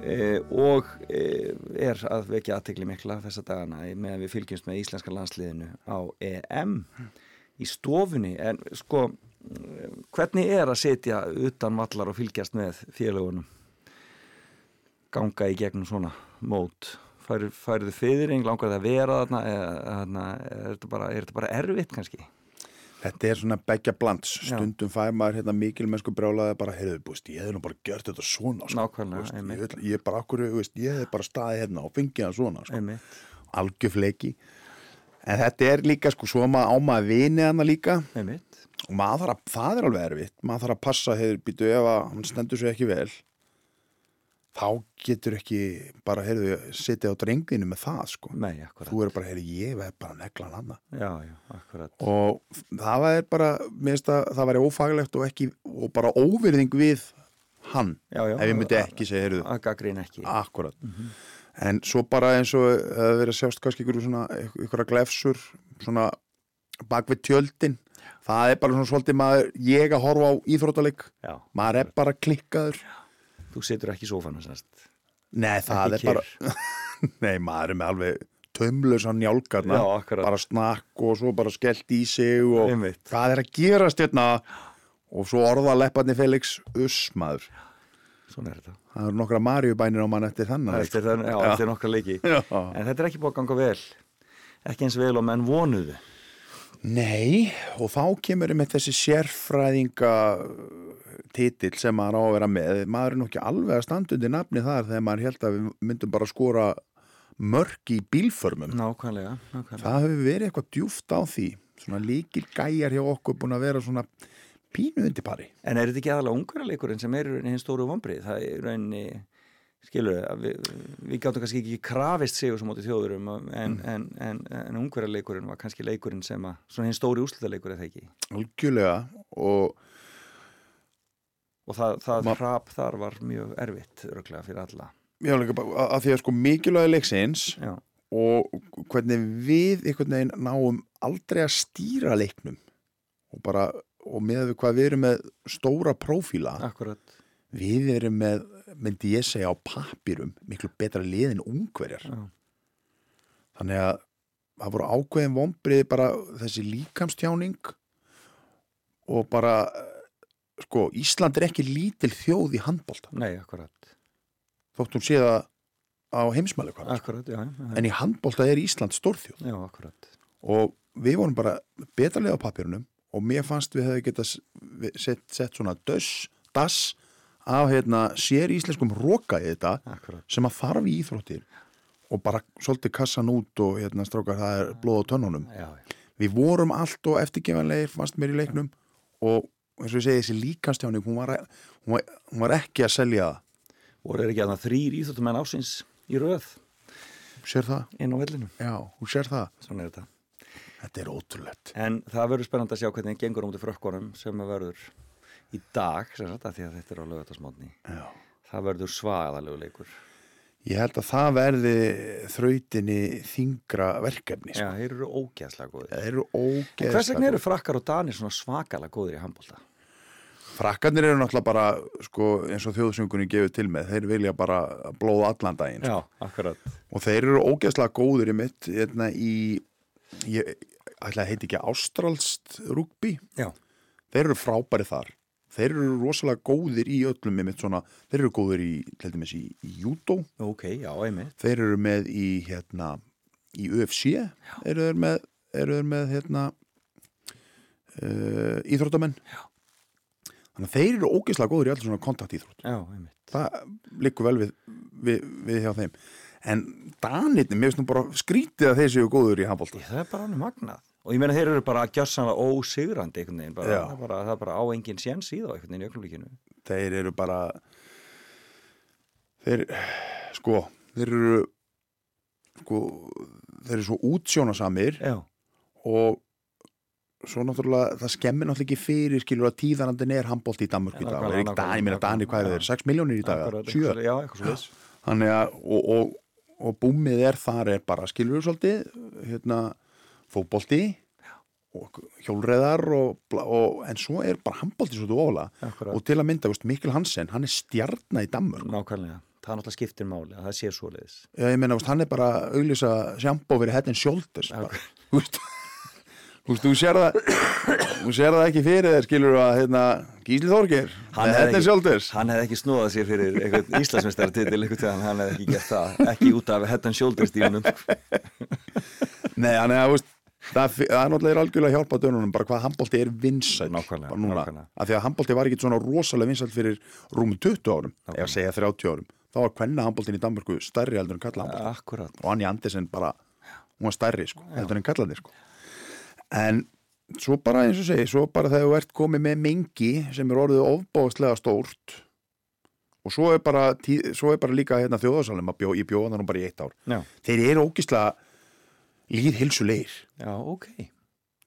uh, og uh, er að vekja aðtegli mikla þessa dagana meðan við fylgjumst með íslenska landsliðinu á EM í stofunni. En sko hvernig er að setja utan vallar og fylgjast með félagunum ganga í gegnum svona mót? Færðu færu fyrring, langar það að vera þarna? Eða þarna, er þetta bara, er þetta bara erfitt kannski? Þetta er svona begja blands, stundum fær maður hérna mikil mennsku brjálaði bara, heyrðu, búist, ég hef nú bara gjört þetta svona, sko, einmitt. ég, ég bara okkur, veist, ég hef bara staðið hérna og fengið það svona, sko, Einmitt. algjörfleiki en þetta er líka, sko, svo maður á maður vini hana líka. Einmitt. Og maður þarf að, það er alveg erfitt. Maður þarf að passa, hefur býtu ef að hann stendur sér ekki vel þá getur ekki bara, heyrðu, setja á drenginu með það, sko. Nei, þú er bara, heyrðu, ég veð bara neglan hann og það var bara að það væri ófaglegt og ekki og bara óvirðing við hann Já, já. ef ég myndi ekki segja, heyrðu, Að gaggrín ekki. akkurat. En svo bara eins og það verið að sjást kannski ykkur svona ykkur að glefsur svona bak við tjöldin það er bara svona svolítið maður ég að horfa á íþróttaleik Já. maður er bara klikkaður Þú situr ekki í sófanu sérst. nei það Ekki er bara [LAUGHS] nei maður er með alveg tömlösa njálkarna Já, bara snakk og svo bara skellt í sig og Einmitt. hvað er að gerast hérna og svo orða lepparni Felix uss maður Svona er þetta. það eru nokkra Maríubænir á mann eftir þannig Eftir, það, já, eftir nokkra leiki. Já. En þetta er ekki búið að ganga vel. Ekki eins vel og menn vonuðu. Nei, og þá kemur með þessi sérfræðinga titill sem maður á að vera með maður er nú ekki alveg að standa undir nafni þar þegar maður held að við myndum bara skora mörg í bílförmum Nákvæmlega, nákvæmlega. það hefur verið eitthvað djúft á því svona líkil gæjar hjá okkur búin að vera svona pínu undir pari En er þetta ekki aðalega ungverðarleikurinn sem er hinn stóru vombrið? Það er í rauninni, skilur við, við gáttum kannski ekki krafist sigur sem móti þjóðurum en, en, en, en ungverðarleikurinn var kannski leikurinn sem að, svona hinn stóri úrslutaleikur er það ekki. algjörlega og Og það, það hrap þar var mjög erfitt, örglega fyrir alla. já, líka að- því að sko mikilvægi leiksins Já, og hvernig við einhvern veginn náum aldrei að stýra leiknum og bara og með hvað við erum með stóra prófíla akkurat. við erum með, myndi ég segja á pappirum miklu betra liðin ungverjar Já. þannig að það voru ákveðin vombrið bara þessi líkamstjáning og bara sko, Ísland er ekki lítil þjóð í handbolta Nei, akkurat. þótt hún sé það á heimsmæli Akkurat, já, já, en í handbolta er Ísland stórþjóð já, akkurat. og við vorum bara betra leið á pappirunum og mér fannst við hefði við sett, sett svona döss, dass af hérna, sér íslenskum roka í þetta Akkurat. sem að þarf í íþróttir og bara svolítið kassan út og hérna strákar það er blóð á tönnunum Já, já. við vorum allt og eftirgefanlegir fannst mér í leiknum og eins og ég segi þessi líkastjáning hún var, hún var, hún var ekki að selja það Voru er ekki að það þrýr íþjóttumenn ásins í röð sér það? inn á vellinu. Já, hún sér það Svona er þetta. þetta er ótrúlegt En það verður spennandi að sjá hvernig gengur á mútið frökkunum sem verður í dag, sem af því að þetta er á lögatarsmótni. Já. Það verður svaðalegu leikur. Ég held að það verði þrautinni þingra verkefni sko. Já, þeir eru ógeðslega góðir. Það eru ógeðslega hvers vegna eru frakkar og danir svona svakalega góðir í handbólta? Frakkarnir eru náttúrulega bara sko, eins og þjóðsöngunni gefur til með þeir vilja bara blóða allan daginn sko. akkurat. og þeir eru ógeðslega góður í mitt hérna, í ég ætla að heiti ekki ástralst rugby Já. þeir eru frábæri þar þeir eru rosalega góðir í öllum í mitt svona, þeir eru góðir í, til dæmis, í, í judo Ok, já, einmitt. þeir eru með í hérna í UFC eru þeir með, eru þeir með hérna uh, íþróttamenn. Já. þannig að þeir eru ógeðslega góður í allir svona kontaktíþrótt. Já, einmitt. Það liggur vel við, við, við hjá þeim. En Danirni, mér finnst nú bara skrítið að þeir séu góður í handbólta Það er bara alveg magnað og ég meina þeir eru bara gjörsanlega ósigrandi einhvern veginn, bara, það, er bara, það er bara á engin séns í þá einhvern veginn í öllumlíkinu þeir eru bara þeir sko, þeir eru sko, þeir eru svo útsjónasamir Já, og svo náttúrulega það skemmir náttúrulega ekki fyrir skilur að tíðanandin er handbólt í Danmörku í dag. Og er ekki ég meina nákvæmlega, Dani hvað er þeir, 6 miljónir í dag akkurat, 7, eitthvað- Já, eitthvað svo leys þannig að og, og, og búmið er þar er bara skilur svolítið hérna, fótbolti og hjólreðar og, og, en svo er bara handbólti svolítið ofalega. Akkurat. og til að mynda, veist, Mikkel Hansen hann er stjarnar í Danmörk Nákvæmlega, það er náttúrulega skiptir máli að það sé svo leiðis Já, ég meina, veist, hann er bara að auglýsa sjampó fyrir shoulders bara. Þú veist, [LAUGHS] þú þú sér það þú sér það ekki fyrir þér skilur að hérna, Gísli Þorgir and shoulders. hann hefði ekki snúðað sér fyrir einhvern tíðan, hann hefði ekki gert það. Ekki út af shoulders stílunum [LAUGHS] Nei, hann að, veist Það, er náttúrulega algjörlega að hjálpa dönunum bara hvað handbólti er vinsæl Nákvæmlega, nákvæmlega. af því að handbólti var ekki svona rosalega vinsæl fyrir rúmum 20 árum eða að segja 30 árum. Þá var kvenna handbóltin í Danmörku stærri heldur en kalla handbólti og Anni Andersen bara hún var stærri sko, heldur en kallandi sko. en svo bara eins og segi svo bara þegar þú ert komið með mengi sem er orðið ofbáðslega stórt og svo er bara, svo er bara líka hérna, þjóðarsalum bjó, ég bjóða þannig bara í eitt ár. Já, þeir eru ógislega líðhilsulegir já, ok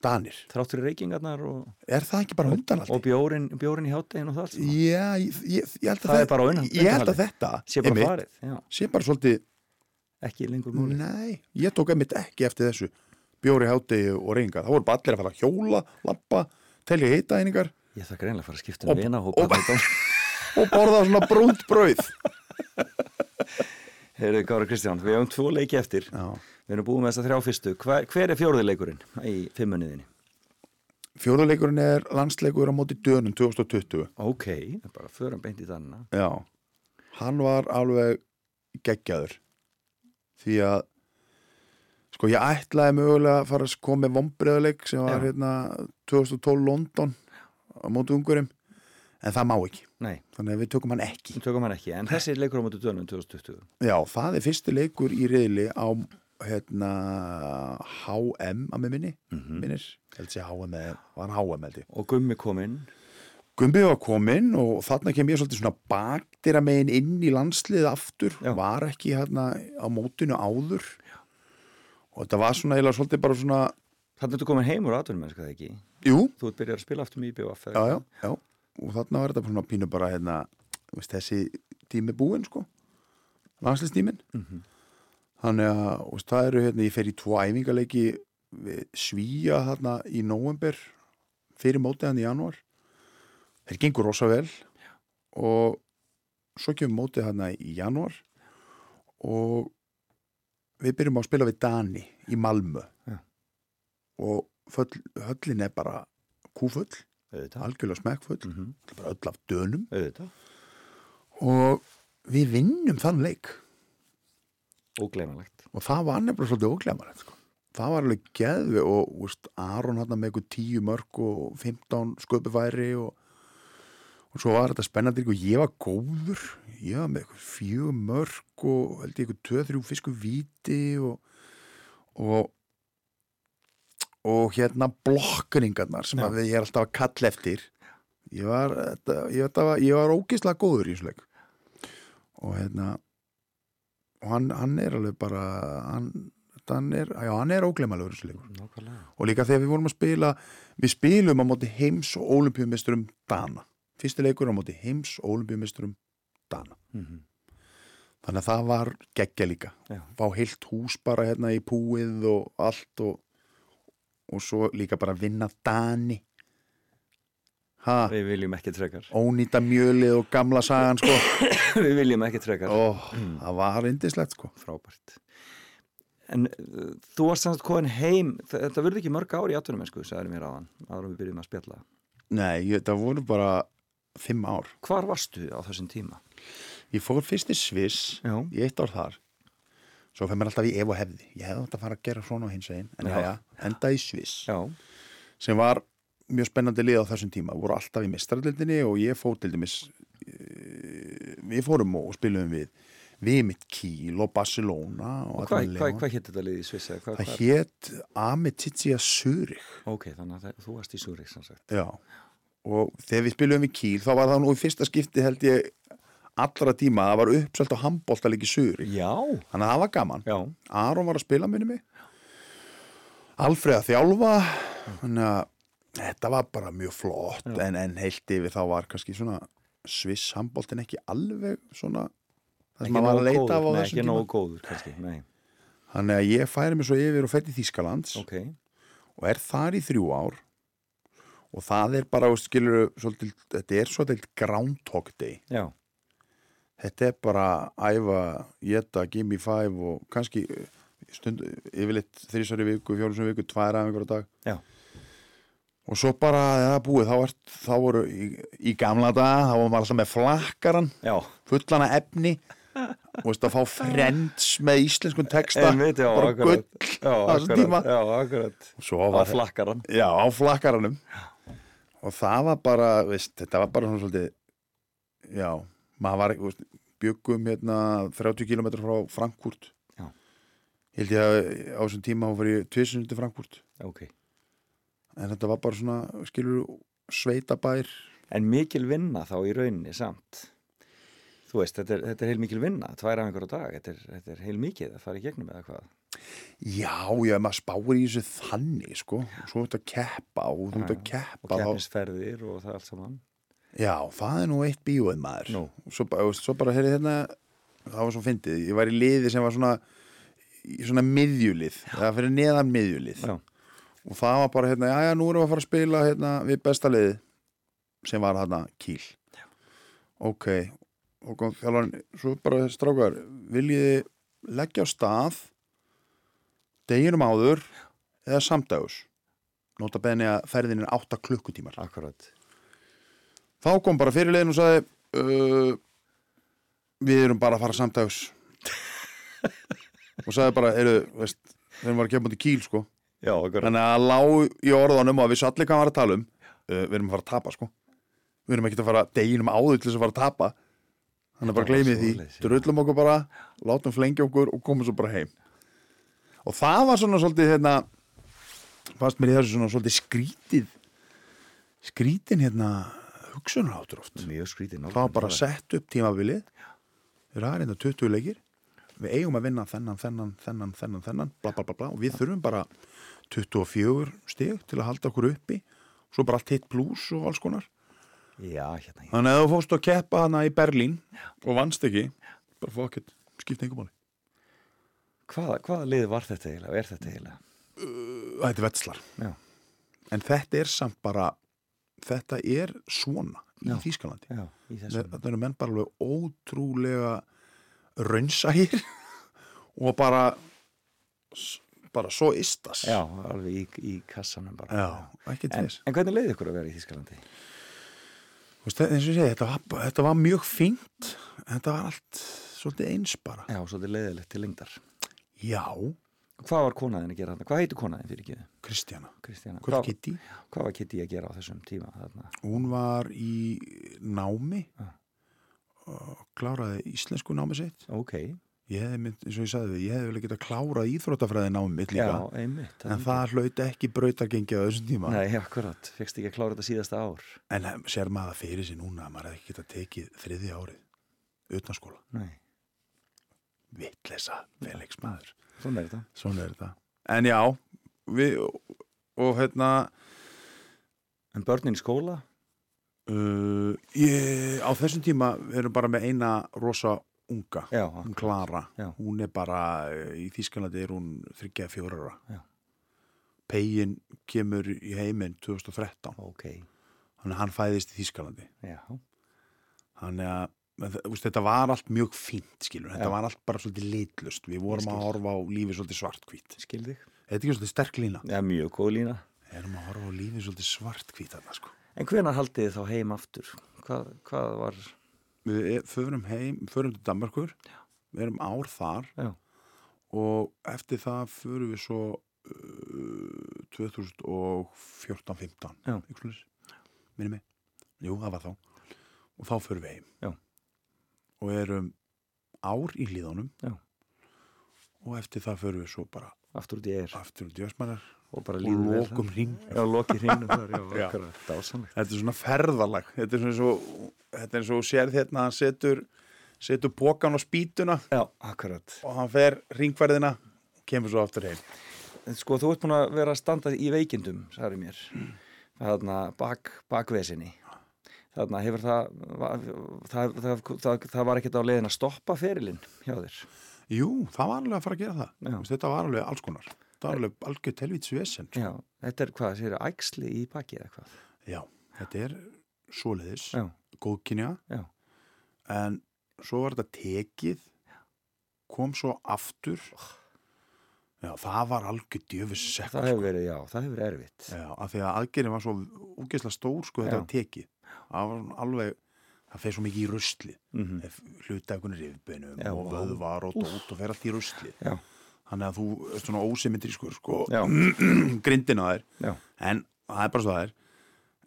danir, Þrátt fyrir reykingarnar og, er það ekki bara undanaldi? og bjórin, bjórin í háttegin og það. Já, ég, ég, ég held að Það bara undan- ég held að þetta sé bara einmitt, farið, já, sé bara svolítið ekki lengur múli Nei, ég tók einmitt ekki eftir þessu bjóri hátegi og reyngar. Það voru bara allir að fara að hjóla, lappa, telja heitaeiningar Ég þarf greinlega að fara að skipta um vinahóp og- [LAUGHS] og borða svona brúnt brauð. [LAUGHS] Heyrðu Gára Kristján, við hefum tvo leiki eftir Já. Við erum búið með þess að þrjá fyrstu Hver, hver er fjórði leikurinn í fimmunniðinni? Fjóðuleikurinn er landsleikur á móti dönum 2020. Ok, bara förum beint í þannig Já, hann var alveg geggjaður því að sko ég ætlaði mögulega að fara að koma með vombriðuleik sem var Já. hérna 2012 London á móti ungurum en það má ekki, Nei, þannig að við tökum hann ekki. Tökum hann ekki. En þessi er leikur á móti dönum 2020 Já, það er fyrsti leikur í reyðli á hérna HM að með minni Mhm. minnir, held sé HM eða var hann HM held ég. Og Gummi kominn Gumbi var kominn og þarna kem ég svolítið svona bakdýra megin inn í landslið aftur, Já. var ekki hérna á mótinu áður. Og þetta var svona eiginlega svolítið bara svona Þannig að þú komin heim úr atvinnum, er það ekki? jú, Þú ert byrjað að spila aftur með IBF já, já, já og þarna var þetta svona pínu bara hérna veist, þessi tími búinn sko. Landsliðstímin Mhm. þannig að veist, það eru hérna, ég fer í tvo æfingaleiki við svíja þarna í nóvember fyrir mótið hann í janúar. Þeir gengur rosa vel. Og svo kemur mótið hann í janúar. Og við byrjum á að spila við Dani í Malmö. Já. og höllin er bara kúfull algjörlega smekkfull, Mhm. bara öll af dönum. Auðvitað. Og við vinnum þann leik. Ógleimalegt og það var nefnilega svolítið óglemarlegt sko. það var alveg geðvi og úst, Aron hann með eitthvað 10 mörg og 15 sköpufæri og, og svo var þetta spennandi og ég var góður. Ég var með eitthvað 4 mörg og held ég eitthvað 2-3 fisku víti og og og hérna blokkningarnar sem að ég er alltaf að kalla eftir. Ég var, ég, var, ég var ógislega góður í þessu leik. Og hérna og hann, hann er alveg bara hann, hann er, já, hann er óglemalega þessu leikur. Nákvæmlega. Og líka þegar við vorum að spila við spilum á móti heims og olimpíumisturum Dana, fyrsti leikur á móti heims og olimpíumisturum Dana. Mhm. þannig að það var geggja líka. Já. fá heilt hús bara hérna í púið og allt og, og svo líka bara vinna Dani. Ha, Við viljum ekki trekar ónýta mjölið og gamla sagan sko. [COUGHS] Við viljum ekki trekar Ó, það var indislegt sko. Frábært. En uh, þú varst samt komin heim Þetta verður ekki mörg ár í atvinnum sko, sagði mér áðan áður en við byrjum að spjalla. Nei, ég, það voru bara fimm ár. Hvar varstu á þessum tíma? Ég fór fyrst í Sviss í eitt ár þar svo fyrir mér alltaf í ef og hefði. Ég hefði átt að fara að gera svona á hins veginn en já, enda í Sviss. Já, sem var mjög spennandi lið á þessum tíma. Voru alltaf í mistrarlildinni og ég fór til dæmis eh, við fórum og spilum við við mitt Kíl og Barcelona og, Og hvað, hvað, hvað hétt þetta liði í Sviss? Hvað, það hétt Ametitsia Zurich Ok, þannig að það, þú varst í. Já, og þegar við spilum við Kíl þá var það nú í fyrsta skipti held ég allra tíma, það var uppselt á handbóltalegi Já, þannig að það var gaman. Já, Aron var að spila minni mig. Alfreð að þjálfa þannig að þetta var bara mjög flott en, en heilt yfir þá var kannski svona Sviss handbóltin ekki alveg svona það sem maður var að leita af á nei, þessum tíma. góður kannski, nei, þannig að ég færi mig svo yfir og fer til Þýskalands. Ok, og er þar í þrjú ár. Og það er bara, skilur svolítið, þetta er svolítið Groundhog Day. Já, þetta er bara æfa, geta, gimme five og kannski eh, stund, yfirleitt þrísari viku, fjólusum viku, tvær af einhverja dag. Já, og svo bara, það er búið þá, er, þá voru í, í gamla dag þá var maður alltaf með flakkaran já, fullana efni og veist að fá friends með íslenskun texta Einmitt, já, bara akkurat. gull já, tíma. Já, akkurat, á flakkaran, já, á flakkaranum og það var bara, veist, þetta var bara svona svolítið já, maður var veist, byggum hérna 30 km frá Frankfurt. Já. ég held ég að á þessum tíma hún ég tvisum til Frankfurt. Ok, en þetta var bara svona, skilur sveitabær. En mikil vinna þá í rauninni samt, þú veist, þetta er, þetta er heil mikil vinna, tvær af einhverja dag, þetta er, þetta er heil mikið að fara í gegnum eða hvað, já, já, maður spáir í þessu þannig sko, og svo þetta keppa og þú ert að og keppa þá, keppnisferðir og það allt saman, já, það er nú eitt bíóið maður. Nú. svo, veist, svo bara, heyrði hérna það var svo fyndið, ég var í liði sem var svona í svona miðjulið. Eða fyrir neðan miðjulið. Já, og það var bara hérna, já já, nú erum við að fara að spila hérna við besta liði sem var hérna Kíl já. ok, og kom þjálfarinn svo bara strákar, viljiði leggja á stað deginum áður eða samdagus nota benni að ferðin er 8 klukkutímar. Akkurat, þá kom bara fyrirlegin og sagði uh, við erum bara að fara samdags og sagði bara, eru, veist erum bara að gefa mútið Kíl sko. Já, Þannig að lág í orðanum að við allir hvað var að tala um uh, Við erum að fara að tapa sko. Við erum ekki að fara deginum áður til þess að fara að tapa. Þannig að bara var gleymið því. Drullum okkur bara, látum flengja okkur og komum svo bara heim. Og það var svona svolítið hérna Fannst mér í þessu svona svolítið skrítið Skrítin hérna hugsunaráttur oft. Mjög skrítið Það var bara sett upp tímabilið. Við erum hérna 20 leikir. Við eigum að vinna þennan, þennan, þennan, þennan, þennan bla, bla, bla, bla. og við þurfum bara 24 stig til að halda okkur uppi. Svo bara allt hitt pluss og alls konar. Já, hérna, Þannig að þú fórst að keppa hana í Berlín og vannst ekki bara fóð ekkert, skipta einhver máli. Hvaða, hvaða lið var þetta eiginlega, og er þetta eiginlega, Þetta er vetslar já, En þetta er samt bara þetta er svona í. Þýskalandi. Þetta eru menn bara alveg ótrúlega raunsægir [LAUGHS] og bara bara svo istas já, alveg í, í kassanum bara, Já, En, þess. en hvernig leiði ykkur að vera í Þískalandi? Þú veist, eins og ég segi, þetta var, þetta var mjög fínt þetta var allt svolítið eins bara. Já, svolítið leiðilegt til lengdar. Já, Hvað var konaðin að gera þarna? Hvað heitir konaðin fyrir ekki? Kristjana Kristjana. Hvað Kitty? hvað var Kitty að gera á þessum tíma þarna? Hún var í námi Já. og kláraði íslensku námi sitt Ok, ég hefði, mynd, eins og ég sagði, ég hefði vel ekki að klára íþróttafræði námi líka já, einmitt. en það hlaut ekki brautargengi á þessum tíma Nei, akkurat, fegst ekki að klára þetta síðasta ár. en eh, sér maður fyrir sig núna að maður hefði ekki getað tekið þriði árið utan skóla, Nei, vittlesa Felix maður, svona er þetta. svona er þetta en já, við og hérna En börnin í skóla? uh, ég, á þessum tíma við erum bara með eina rosa unga Já, hún. Klara, Já. hún er bara eh, í Þýskalandi er hún þryggja fjórara Já. Pegin kemur í heiminn 2013 Ok, þannig að hann fæðist í Þýskalandi já, þannig að þetta var allt mjög fínt skilur, þetta Já. var allt bara svolítið litlust við vorum skil. að horfa á lífi svolítið svartkvít skil þig. þetta er ekki svolítið sterk lína Já, mjög góð lína. við erum að horfa á lífi svolítið svartkvít þarna sko En hvenar haldið þið þá heim aftur? Hvað, hvað var, við e- förum heim, förum til Danmarkur við erum ár þar já, og eftir það förum við svo uh, 2014-15 Já. minni mig jú, það var þá og þá förum við heim Já. Og erum ár í hlíðunum. Já. og eftir það förum við svo bara aftur út í eir aftur út í Ösmanar og bara og líður vel. lokum hring já, loki hringnum. Þar, [LAUGHS] já, Já. þetta er svona ferðalag. Þetta er svona og þetta er og þú sérð hérna hann setur, setur pókan á spýtuna. Já, akkurat. Og hann fer ringverðina og kemur svo aftur heim. En sko, þú ert búin að vera að standa í veikindum, sagði mér. Þarna bak, bakvesinni þarna hefur það það, það, það, það, var ekkert á leiðin að stoppa ferilinn hjá þér? Jú, það var alveg að fara að gera það. Já. Þetta var alveg alls konar. Það var alveg algjör telvíts vesen já, þetta er hvað, sér ægsli í baki eða hvað? Já, þetta er svoleiðis góðkynja. En svo var þetta tekið kom svo aftur já, það var algjör djöfis sekk það hefur verið, já, það hefur verið erfitt. Já, af því að aðgerðin var svo úgeðslega stór sko þetta Já. var tekið. Það var alveg, það fer svo mikið í rusli mm einhvern rifbeinum Já, og vöðvar og dót og fer allt í rusli já, þannig að þú er svona ósymmetrískur sko, [CLEARS THROAT] grindin á þær já, en það er bara svo það er.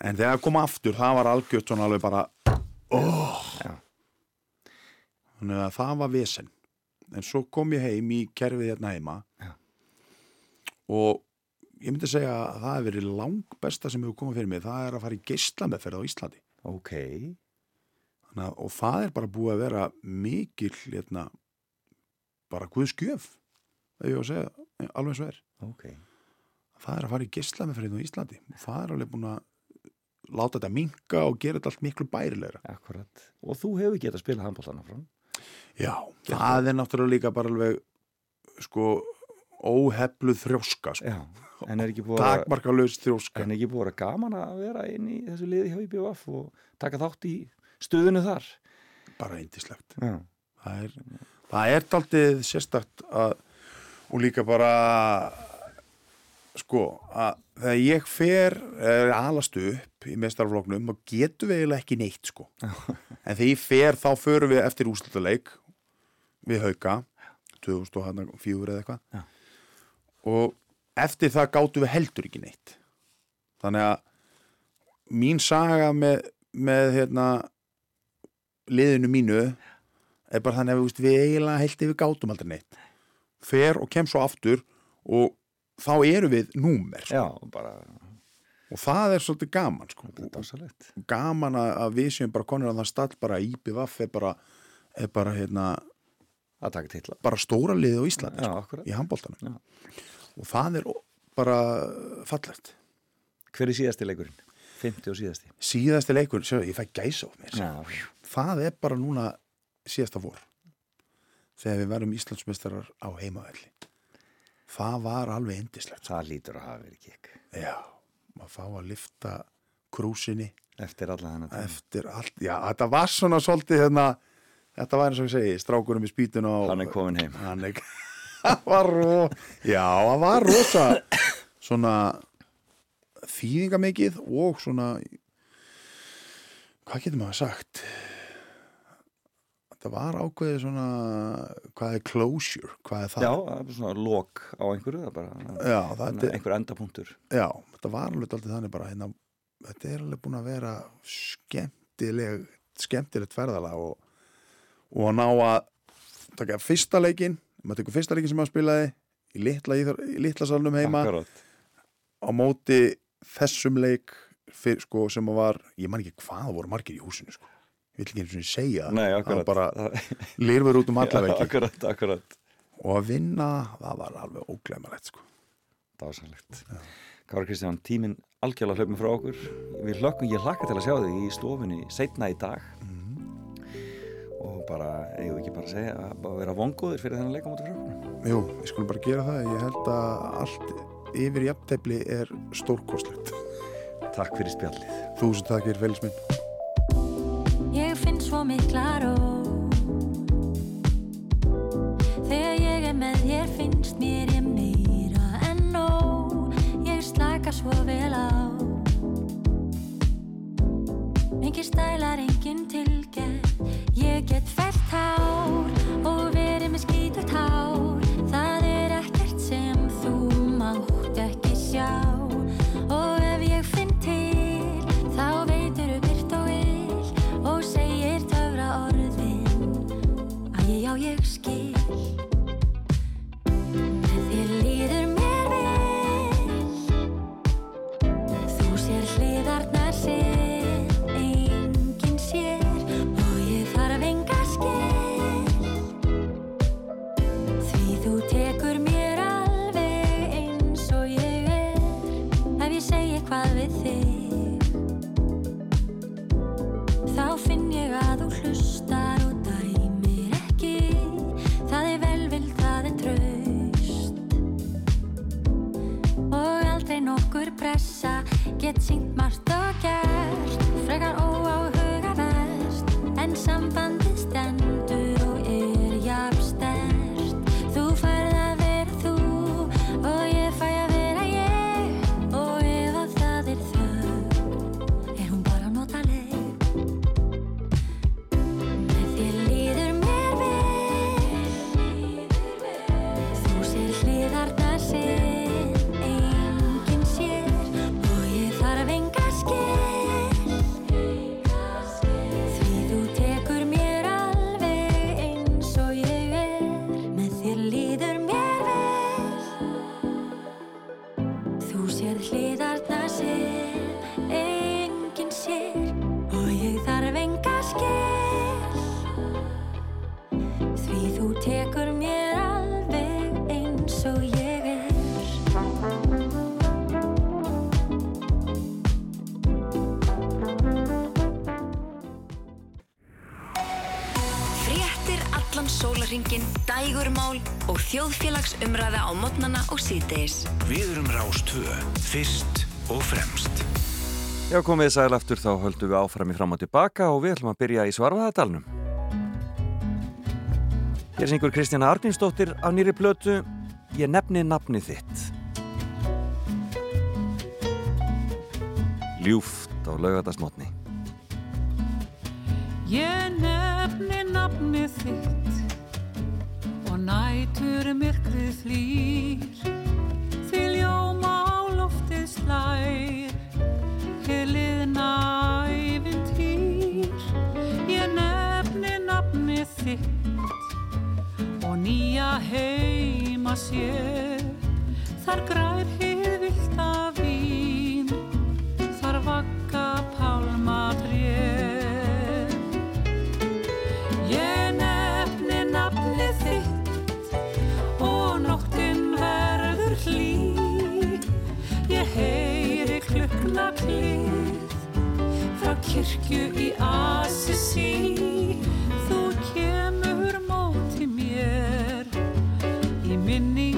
En þegar það kom aftur, það var algjört svona alveg bara oh. Þannig að það var vesen. En svo kom ég heim í kerfið hérna heima. Já. Og ég myndi segja að það hefur verið lang besta sem hefur komið fyrir mig, það er að fara í geislameðferð á Íslandi. Ok. Þannig, að- og það er bara búið að vera mikil hérna, bara guðskjöf ef ég á að segja alveg eins og er. Ok, það er að fara í geislameðferð á Íslandi. Og það er alveg búin að láta þetta minka og gera þetta allt miklu bærilegra. Akkurat. Og þú hefur getað að spila handbóltana frá Já, það er náttúrulega líka bara alveg sko óhefluð þrjóska sko. er takmarkalös þrjóska. En er ekki búið að vera gaman að vera inn í þessu liði hjá IBF og taka þátt í stuðinu þar? Bara eindislegt já, það er, er daldið sérstakt að, og líka bara sko að þegar ég fer er alast upp í mestarfloknum þá getum við eiginlega ekki neitt sko. En þegar ég fer þá förum við eftir úrslutaleik við hauka 2004 eða eitthvað. Og eftir það gátum við heldur ekki neitt þannig að mín saga með, með hérna liðinu mínu er bara þannig að við, við eiginlega held við gátum aldrei neitt fer og kem svo aftur og þá eru við númer sko. já, bara og það er svolítið gaman sko. gaman að, að við séum bara konur að það stall bara IBVF er bara, er bara, hérna, að taka titla. Bara stóra liðið á Íslandi sko, í handbóltanum og það er bara fallegt. Hver er síðasti leikurinn? 50 og síðasti. Síðasti leikur, sjá, ég fæ gæsa á mér. Það er bara núna síðasta vor þegar við verðum Íslandsmeistarar á heimavelli. Það var alveg indislegt það lítur að hafa verið kikk. Já, maður fá að lifta krúsinni eftir alla þennan tíma. eftir allt, já, þetta var svona svolítið hérna, þetta var eins og ég segi strákurum í spýtun og hann er komin heim. Hann er [LAUGHS] það var ro, já, það var rosa svona þýðingamikið og svona hvað getur maður sagt? Þetta var ákveðið svona hvað er closure, hvað er það? Já, það er svona lok á einhverju það bara já, það er, einhver endapunktur. Já þetta var alveg alltaf þannig bara hérna, þetta er alveg búin að vera skemmtileg skemmtilegt ferðalag og, og að ná að taka fyrsta leikin maður tekur fyrsta leikin sem maður spilaði í litla, í litla salnum heima Akkurat. á móti þessum leik fyr, sko, sem var, ég man ekki hvað það voru margir í húsinu sko. ég vil ekki eins og segja Nei, var bara [LAUGHS] lirfur út um akkurat, akkurat og að vinna, það var alveg óglemalegt sko. Dásanlegt. Kára Kristján, tíminn algjörlega hlaupin frá okkur. Við hlökkum, ég hlakka til að sjá þig í stofunni setna í dag. Bara, eigum við ekki bara að segja að vera vongóðir fyrir þennan leika mútið frá. Jú, við skulum bara gera það. Ég held að allt yfir jafntefli er stórkostlegt. Takk fyrir spjallið. Þúsund takk fyrir félagsminn Ég finn svo mikla ró. Þegar ég er með þér finnst mér ég meira en nóg. Ég slaka svo vel á. Engin stælar, engin tilgerð Ég get fælt hár og verið með skítut hár. Það er ekkert sem þú mátt ekki sjá pressa Get sínt margt síðdeis. Við erum Rástvö, fyrst og fremst. Já, komið í sælaftur, þá höldum við áfram í fram og tilbaka og við ætlum að byrja í svarfaðadalunum. Hér syngur Kristjana Arninsdóttir af nýri blötu Ég nefni nafni þitt. Ljúft á laugadasmotni. Ég nefni nafni þitt og nætur myrkrið flýr því ljóma á loftið slær. Hér liðna æfintýr Ég nefni nafni þitt Og nýja heima sér. Þar grær hér vilt af vín Þar vakka pálmadri heyri klukkna klið frá kirkju í Assisi. Þú kemur móti mér í minni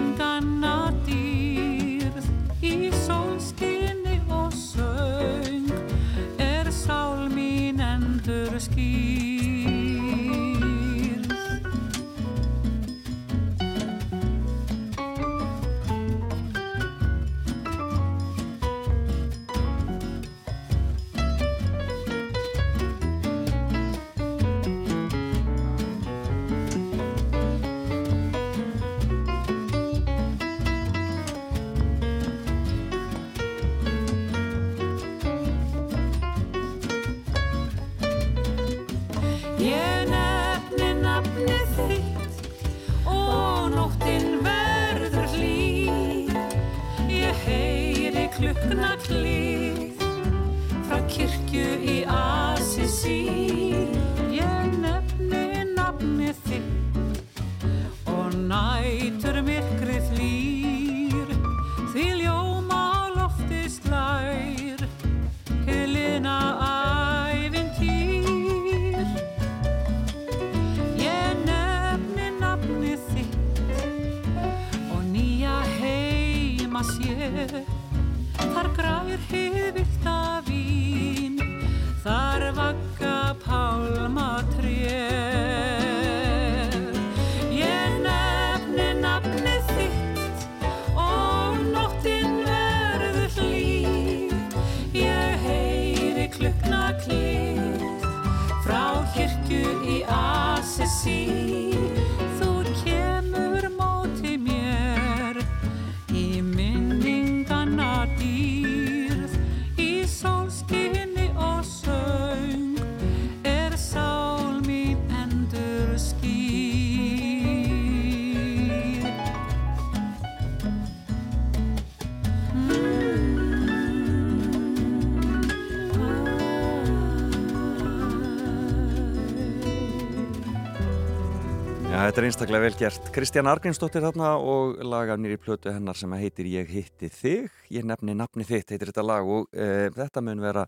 þetta er einstaklega vel gert. Kristján Argrínsdóttir þarna og lag af nýri plötu hennar sem heitir Ég hitti þig. Ég nefni nafni þitt heitir þetta lag og e, þetta mun vera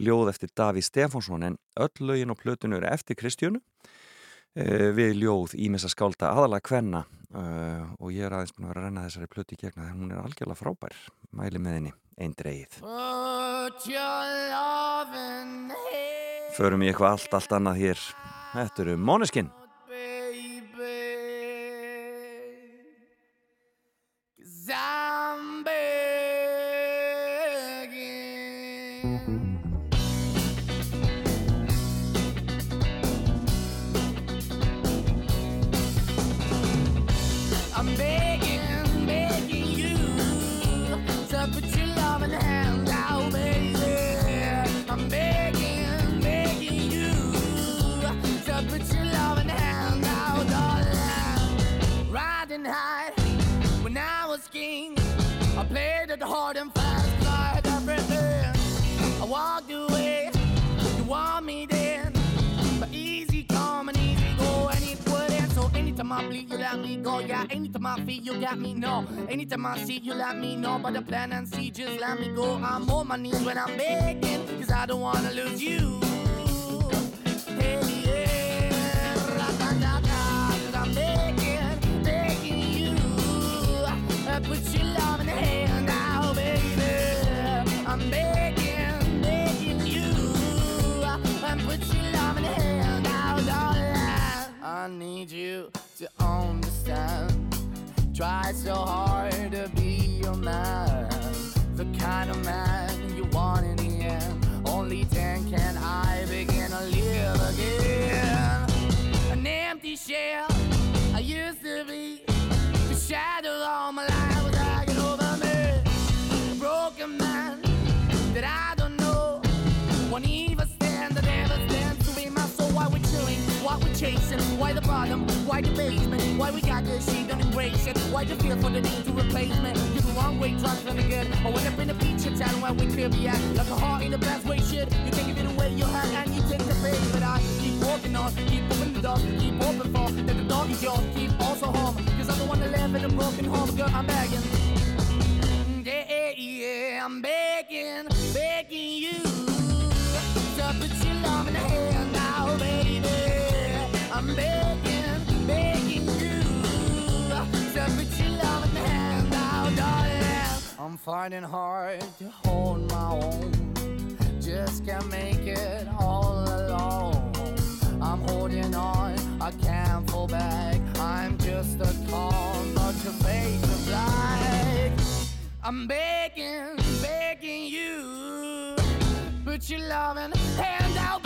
ljóð eftir Daví Stefánsson en öll lögin og plötun eru eftir Kristjónu e, við ljóð ímessa skálda aðalega kvenna e, og ég er aðeins búin að vera að renna þessari plötu í gegna þegar hún er algjörlega frábær. Mæli með henni, einn hand, Förum í eitthvað allt, allt annað hér. Þetta eru Måneskin. It hard and fast, I had everything. I walked away, you want me then, but easy come and easy go, and it wouldn't. So anytime I bleed, you let me go. Yeah, anytime I feel, you got me. No, anytime I see, you let me know. But the plan and see, just let me go. I'm on my knees when I'm begging, cause I don't wanna lose you. Hey, yeah, ra-da-da-da, 'cause I'm begging, begging you. Uh, Put your love in the hand I need you to understand. Try so hard to be your man, the kind of man you want in the end. Only then can I begin to live again. An empty shell I used to be, the shadow all my life was hanging over me. A broken man that I don't know, won't chasing? Why the bottom? Why the basement? Why we got this shit, don't embrace it? Why the feel for the need to replace me? You're the wrong way, trying to good. I went up in a feature town where we could be at. Like a heart in the best way, shit. You can give it away, you have, and you take the bait. But I keep walking on, keep moving the door, keep open for. That the dog is yours, keep also home. Cause I'm the one that live in a broken home, girl, I'm begging. Yeah, yeah, I'm begging, begging you to put your love in the hand now, baby. I'm begging, begging you to put your love in the hand now, darling. I'm fighting hard to hold my own, just can't make it all alone. I'm holding on, I can't fall back. I'm just a call, not your face of black. I'm begging, begging you, put your loving hand out.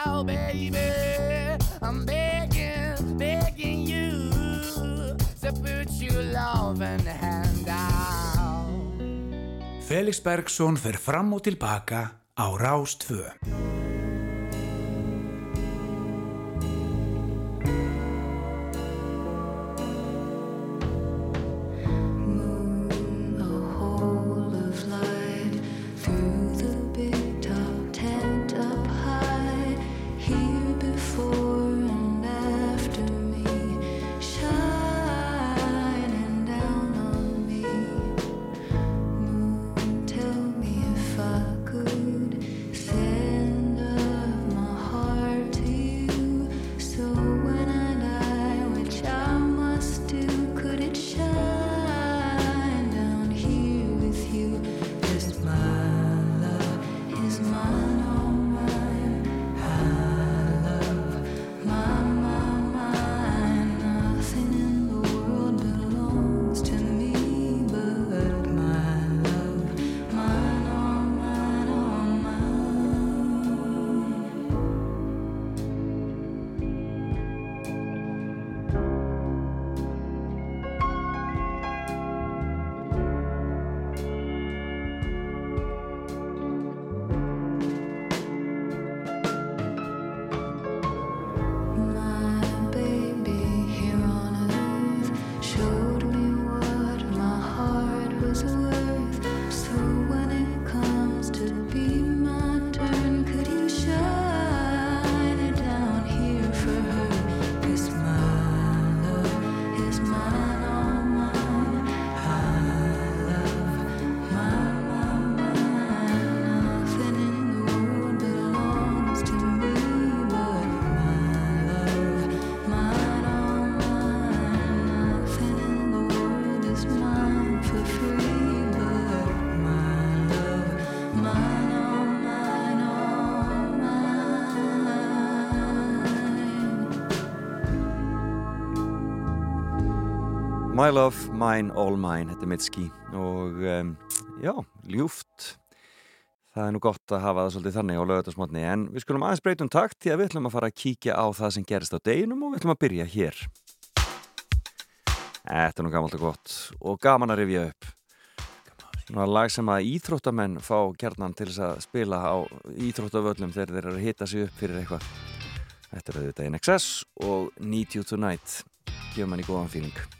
Felix Bergsson fer fram og tilbaka á Rás My Love, Mine, All Mine, þetta er Mitski og um, já, ljúft. Það er nú gott að hafa það svolítið þannig á lögatarsmotni en við skulum aðeins breytum takt því að við ætlum að fara að kíkja á það sem gerist á deginum og við ætlum að byrja hér. Þetta er nú gammalt og gott og gaman að rifja upp. Svona lag sem að íþróttamenn fá gerðnan til þess að spila á íþróttavöllum þegar þeir eru að hita sig upp fyrir eitthvað. Þetta er auðvitað in excess og Need You Tonight gefur manni góðan fíling.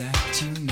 Let you know.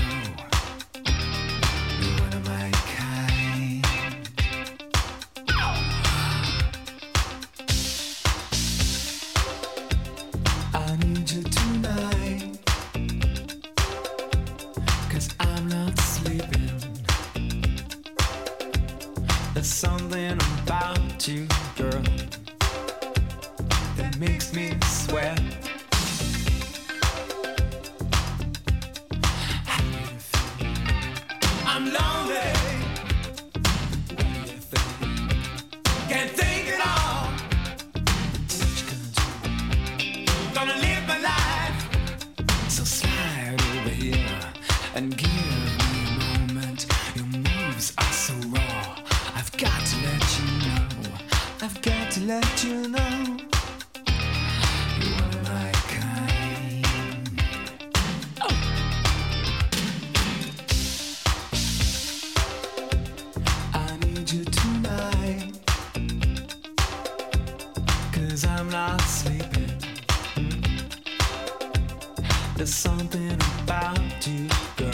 There's something about you, girl,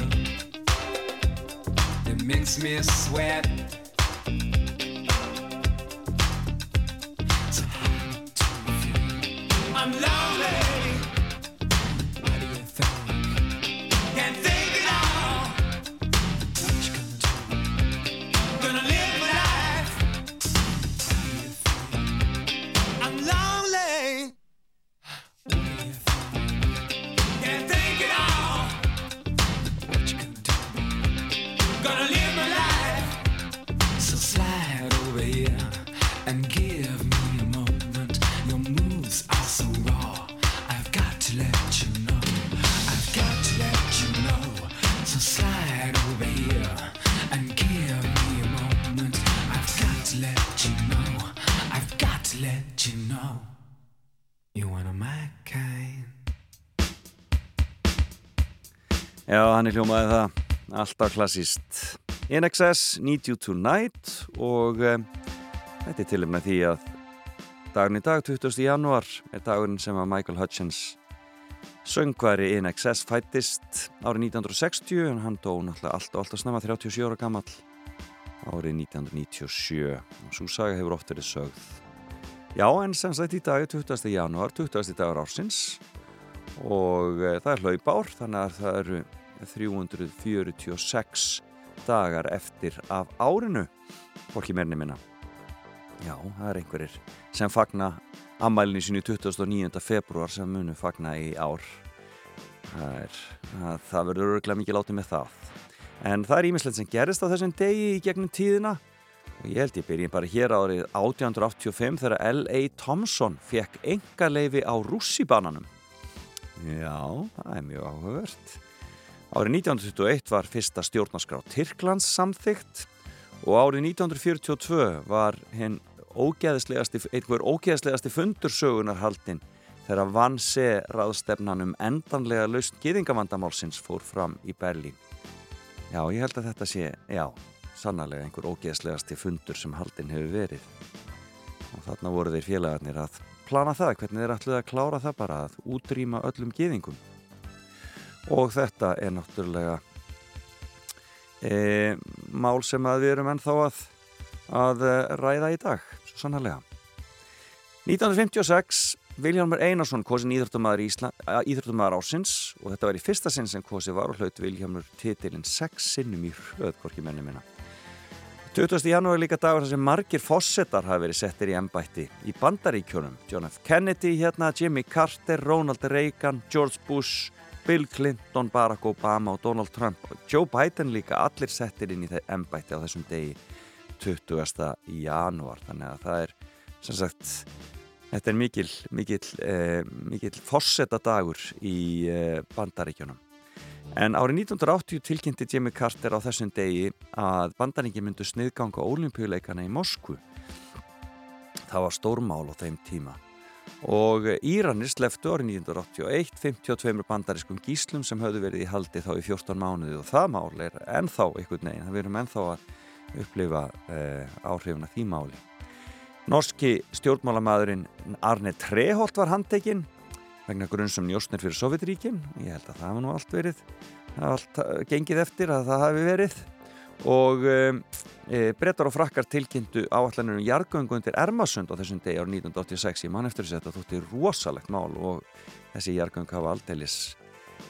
that makes me sweat. So? I'm lonely. Er hljómaði það, alltaf klassíst. Excess, Need You Tonight og um, þetta er til og með því að daginn í dag, 20. janúar, er dagurinn sem að Michael Hutchins söngvari Excess fættist árið 1960 en hann dó náttúrulega allt og allt að snemma 37 ára gammal árið 1997 og svo saga hefur oft verið sögð. Já, en sem sagt í dag er 20. janúar, 20. dagur ársins og e, það er hlaupár þannig að það eru 346 dagar eftir af árinu fólki mérni minna já, það er einhverjir sem fagna ammælinu sínu 29. februar sem munu fagna í ár það, er, það, það verður örgulega mikið látið með það en það er ímislegt sem gerist á þessum degi í gegnum tíðina og ég held ég byrjum bara hér árið 1885 þegar L.A. Thompson fekk enga leifi á rússibananum Já, það er mjög áhugavert. Árið 1921 var fyrsta stjórnarskrá Tyrklands samþygt og árið 1942 var ógeðslegasti, einhver ógeðslegasti fundursögunar haldinn þegar vanse ráðstefnan um endanlega lausn gýðingavandamálsins fór fram í Berlín. Já, ég held að þetta sé, já, sannarlega einhver ógeðslegasti fundur sem haldinn hefur verið. Og þarna voru þeir félagarnir að plana það, hvernig þeir ætluði að klára það bara að útrýma öllum gýðingum. Og þetta er náttúrulega e, mál sem að við erum ennþá að, að ræða í dag, svo sannarlega. 1956 Vilhjálmur Einarsson kosin íþróttumæður ásins og þetta var í fyrsta sinn sem kosi var og hlaut Vilhjálmur titilinn sex sinnum í hröðkorki menni minna. 20. janúar líka dagur þar sem margir fossetar hafa verið settir í embætti í bandaríkjónum. John F. Kennedy hérna, Jimmy Carter, Ronald Reagan, George Bush, Bill Clinton, Barack Obama og Donald Trump. Joe Biden líka, allir settir inn í embætti á þessum degi 20. janúar. Þannig að það er, sem sagt, þetta er mikil, mikil, eh, mikil fosseta dagur í eh, bandaríkjónum. En árið 1980 tilkynnti Jimmy Carter á þessum degi að bandaríki myndu sniðganga ólimpíuleikana í Moskvu. Það var stórmál á þeim tíma. Og Íranir sleftu árið 1981 52 bandarískum gíslum sem höfðu verið í haldi þá í 14 mánuði og það mál er ennþá einhvern veginn. Það verðum ennþá að upplifa eh, áhrifuna því máli. Norski stjórnmálamæðurinn Arne Treholt var handtekinn vegna grunnsum njóstnir fyrir Sovjetríkin ég held að það hafa nú allt verið allt gengið eftir að það hafi verið og um, e, brettar og frakkar tilkynntu áallanir um jargöngu undir Ermasund á þessum degi árið 1986 ég man eftir þess að þetta þótti rosalegt mál og þessi jargöng hafa aldeilis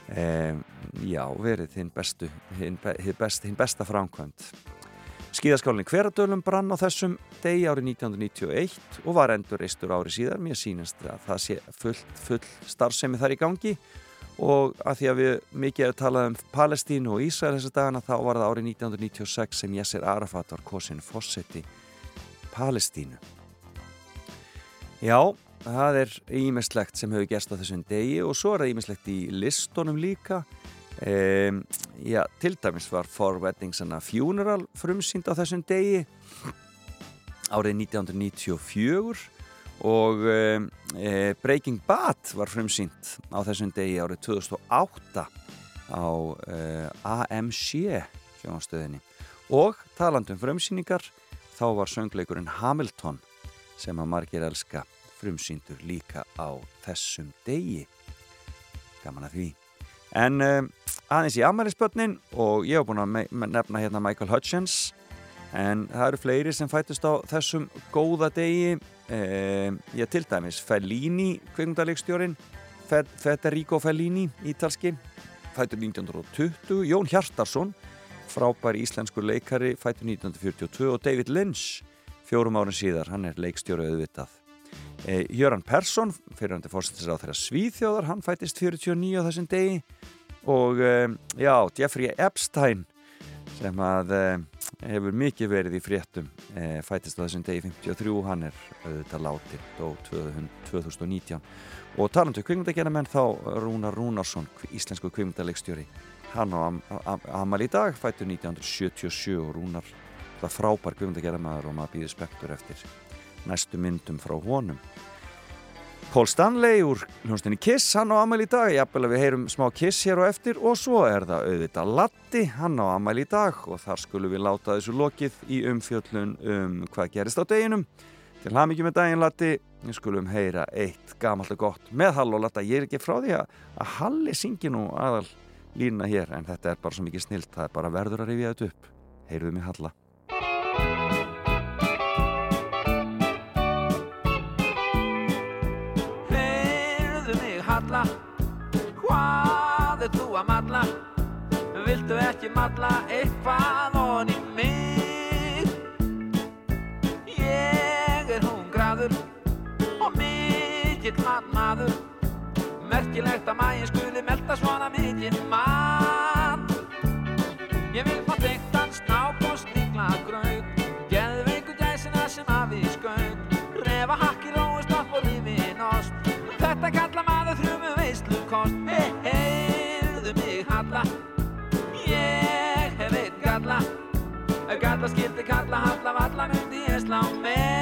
e, já, verið hinn bestu hinn, best, besta framkvæmt Skíðaskálinn Hveradölum brann á þessum degi árið 1991 og var endur reistur ári síðar. Mér sínast að það sé full, full starfsemi þar í gangi. og að því að við mikið erum talað um Palestínu og Ísrael þessar dagana þá var það árið 1996 sem Yasser Arafat var kosin fósetti Palestínu. Já, það er ímislegt sem hefur gerst á þessum degi og svo er það ímislegt í listunum líka. Um, já, til dæmis var For Weddings and a Funeral frumsýnd á þessum degi árið 1994 og e, Breaking Bad var frumsýnd á þessum degi árið 2008 á e, AMC sjónastöðinni og talandum frumsýningar þá var söngleikurinn Hamilton sem að margir elska frumsýndur líka á þessum degi. Gaman að því. En um, aðeins í afmælisbötnin og ég hef búin að nefna hérna Michael Hutchins en það eru fleiri sem fætust á þessum góða degi. Um, ég til dæmis Fellini, kveikmyndalegstjórin, Federico Fellini, ítalski, fætur 1920, Jón Hjartarsson, frábær íslensku leikari, fætur 1942 og David Lynch, fjórum árun síðar, hann er leikstjóru auðvitað. Eh, Jöran Persson, fyrirhandi fórstættisra á þeirra Svíþjóðar, hann fættist 49 á þessum degi og eh, já, Jeffrey Epstein sem að eh, hefur mikið verið í fréttum. Eh, fættist á þessum degi 53, hann er auðvitað látið á 2019 og talandu um kvikmyndagjana menn þá Rúnar Rúnarsson, íslensku kvikmyndalegstjóri hann á am am amal í dag fættur 1977 og Rúnar það frábær kvikmyndagjana maður og maður býður spektur eftir næstu myndum frá honum Paul Stanley úr hljónstinni Kiss, hann á amal í dag. Jafnvel að við heyrum smá Kiss hér og eftir og svo er það auðvitað Latti hann á amal í dag og þar skulum við láta þessu lokið í umfjöllun um hvað gerist á deginum. Til hafmyggjum með daginn Latti við skulum heyra eitt gamalt og gott með Hall og Latta, ég er ekki frá því að, að Halli syngi nú aðal línuna hér en þetta er bara svo mikið snilt það er bara verður að rifja þetta upp. Heyrðum við Halla malla Hvað er þú að malla? Viltu ekki malla eitthvað onni mig? Ég er hungraður og mikill matmaður. Merkilegt að mægin skuli melda svona mikinn mat Ég vil fá teiktan snáp og sníkla graut. Geðveiku gæsina sem af í skaut. Refa hakki, rói, stopp og rifin ost. Þetta kalla maður veislukost Hei, heyrðu mig halla. Ég einn galla. Galla skildi kalla halla valla myndi ég slá menn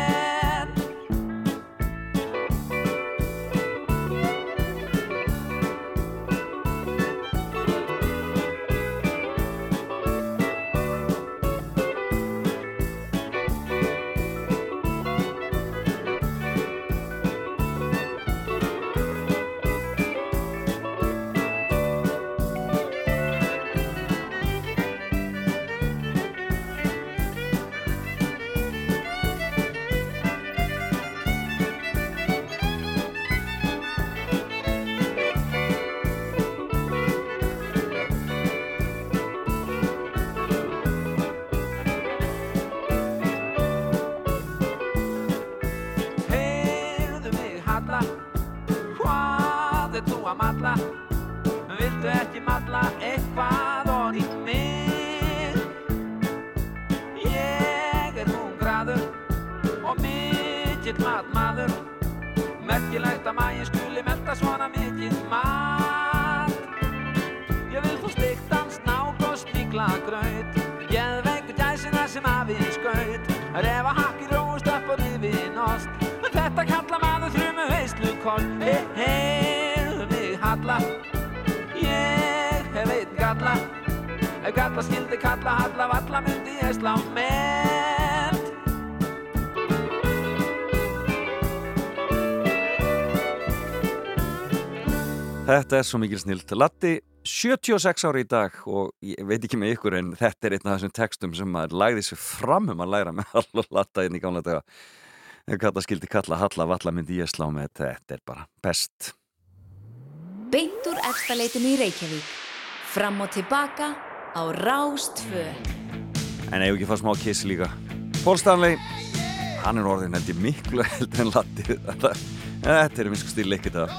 Þetta er svo mikil snilt. Latti 76 ári í dag og ég veit ekki með ykkur en þetta er einn af þessum textum sem maður lagði sér fram um að læra með all og latta inn í gamla daga. Ef kalla skildi kalla halla valla myndi ég slá með þetta er bara best. Beint úr efstaleitinu í Reykjavík. Fram og tilbaka á Rástfö. En ef ekki fá smá kiss líka. Paul Stanley, hann er orðin held ég miklu [LAUGHS] heldur en Latti. [LAUGHS] Þetta, er minnst stíl leikit að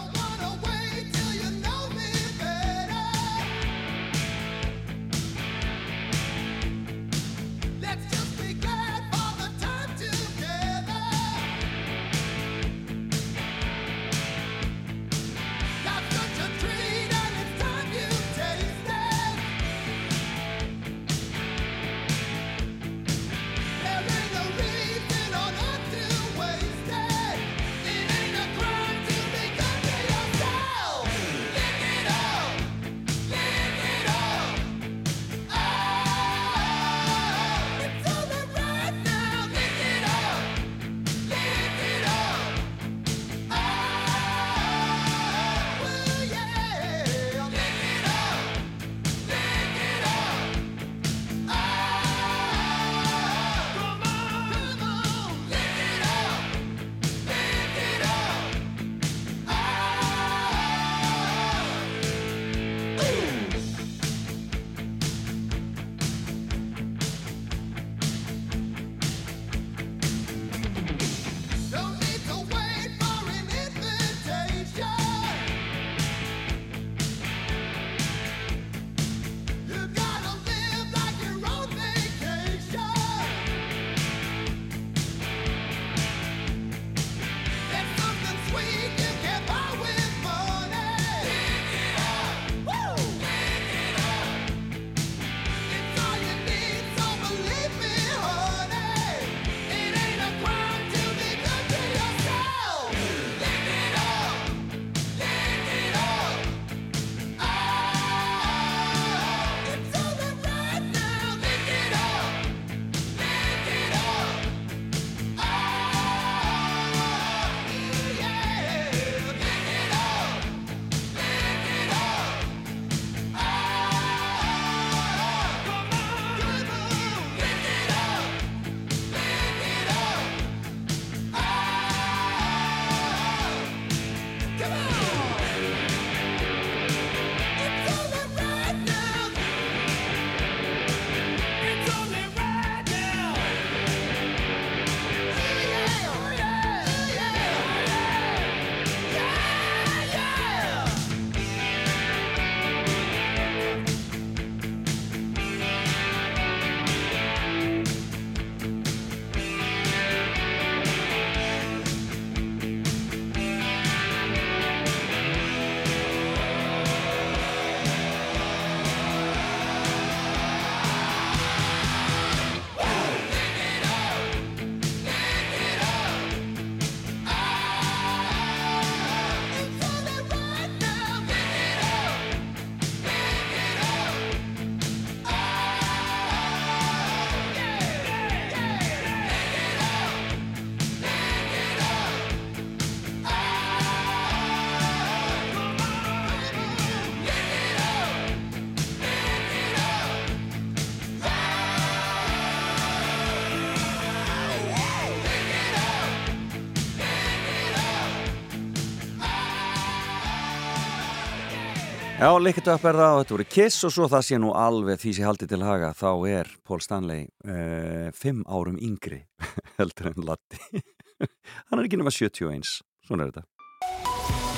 Já, Lickit Up er það og þetta voru Kiss og svo það sé nú alveg því sem haldið til haga þá er Paul Stanley uh, fimm árum yngri [LAUGHS] heldur en Latti hann er ekki nema 71 svona er þetta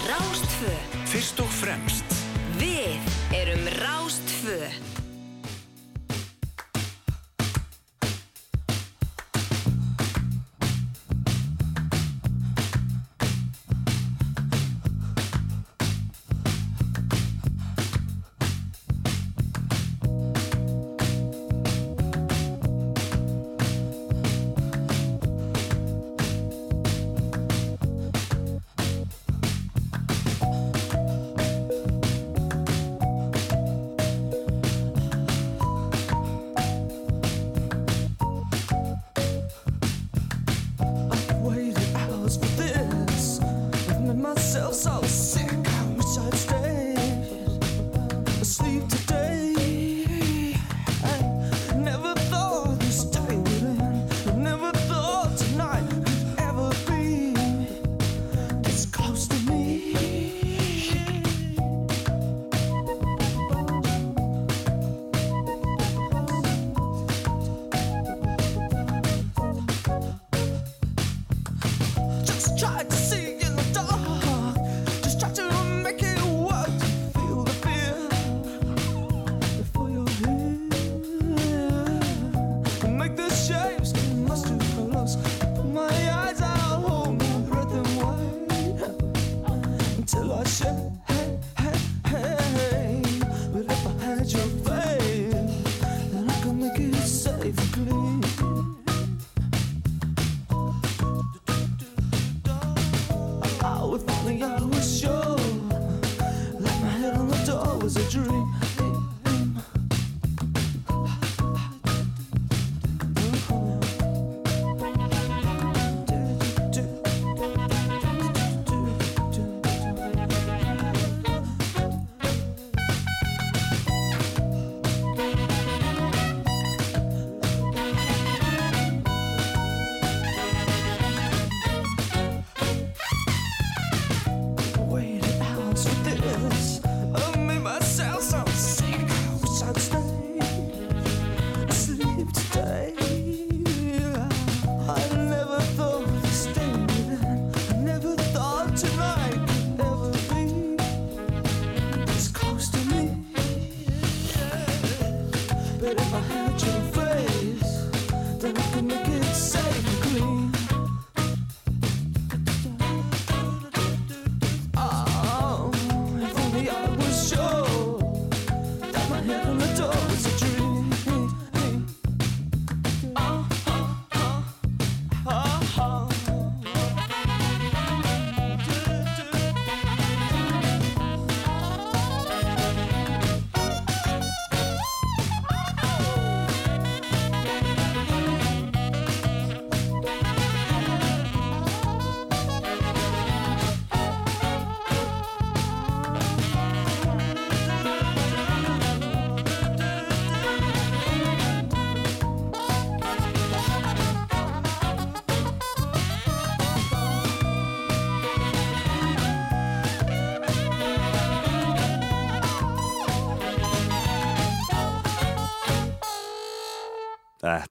Rástfö. Fyrst og fremst.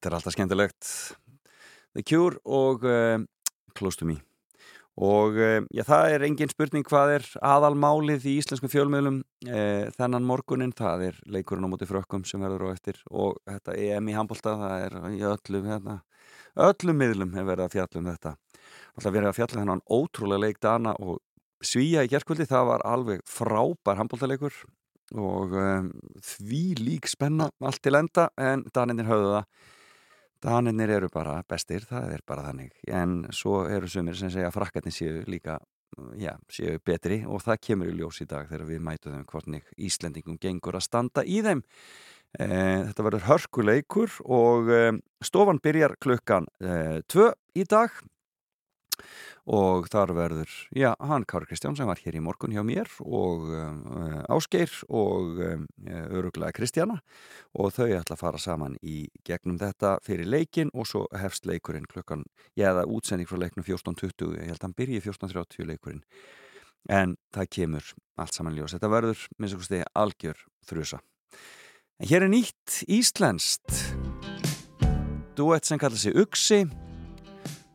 Þetta er alltaf skemmtilegt. The Cure og uh, Close to Me. Og uh, já, það er engin spurning hvað er aðalmálið í íslenskum fjölmiðlum uh, þennan morgunin, það er leikurinn á móti frökkum sem verður á eftir og þetta EM í handbólta, það er í öllum hérna, öllum miðlum hefur verið að fjalla um þetta. Alltaf verið að fjalla um hennan ótrúlega leik Dana og Svíja í gerkvöldi, það var alveg frábær handbóltaleikur og um, því lík spenna allt til enda en Daninir höfðu það Daninir eru bara bestir, það er bara þannig. En svo eru sumir sem segja að frakkarnir séu líka, já, séu betri og það kemur í ljós í dag þegar við mætu þeim hvornig Íslendingum gengur að standa í þeim. E, Þetta verður hörkuleikur og e, stofan byrjar klukkan e, tvö í dag og þar verður, já, hann Kári Kristján sem var hér í morgun hjá mér og uh, Ásgeir og um, öruglega Kristjana. Og þau ætla að fara saman í gegnum þetta fyrir leikin og svo hefst leikurinn klukkan, já, eða útsending frá leiknum 14.20, ég held að hann byrji 14.30 leikurinn, en það kemur allt saman ljós, þetta verður minnst okkur stegi algjör þrjusa en hér er nýtt íslenskt duett sem kallar sig Uxi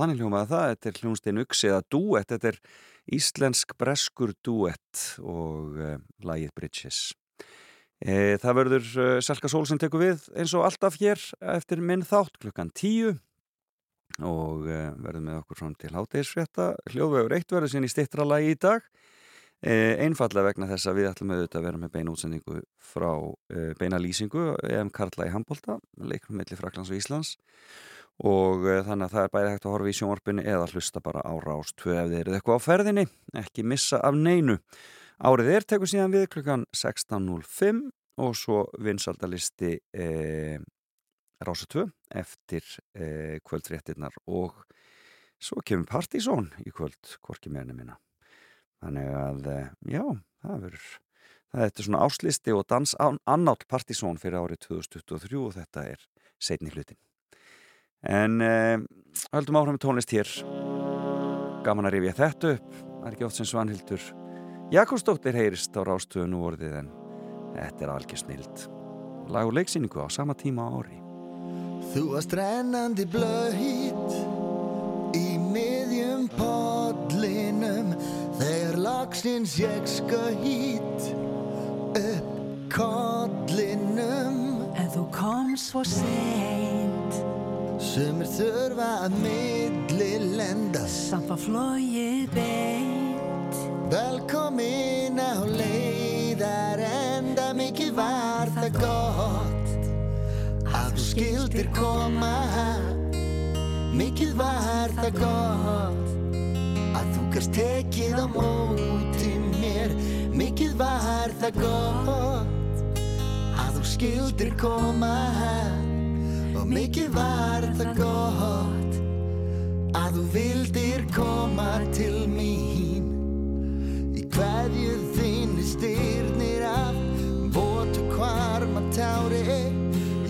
þannig hljómaði það, þetta er hljómsdinn Uxi eða duett, þetta er íslensk-breskur duett og uh, lagið Bridges. E, það verður uh, Salka Sól sem tekur við eins og alltaf hér eftir minn þátt klukkan tíu og uh, verður með okkur frá til hátegisfrétta. Hljóðvegur eitt verður sín í stittra lagi í dag. E, einfallega vegna þess að við ætlum auðvitað að vera með beina útsendingu frá beina lýsingu EM Karla í Hambolta, leikum melli Fraklands og Íslands og uh, þannig að það er bæði hægt að horfa í sjónvarpinu eða hlusta bara á Rástvö ef þið eruð eitthvað á ferðinni, ekki missa af neinu. Árið er tekur síðan við klukkan 16.05 og svo vinsaldalisti eh, Rástvö eftir eh, kvöldfréttinnar og svo kemur Partizón í kvöld, hvorki meðinu minna. Þannig að, eh, já, það verður það er svona áslisti og dans annátt Partizón fyrir árið 2023 og þetta er setni hlutin. En eh, höldum áfram með tónlist hér. Gaman að rifja þetta upp. það er ekki oft sem Svanhildur Jakobsdóttir heyrist á rástöðu nú orðið en þetta er algjör snild lag og leiksýningu á sama tíma á ári Þú varst rennandi blöyt í miðjum podlinum þegar lagsins ég sköyt upp kollinum En þú kom svo seint Sumir þurfa að millilenda. Samt var flóið beint. Velkomin á leiðar enda mikið var það gott að þú skildir koma. Mikið var það gott að þú gast tekið á móti mér. Mikið var það gott að þú skildir koma og mikið var það gott að þú vildir koma til mín. Í hverju þinni styrnir af votu kvarma tári.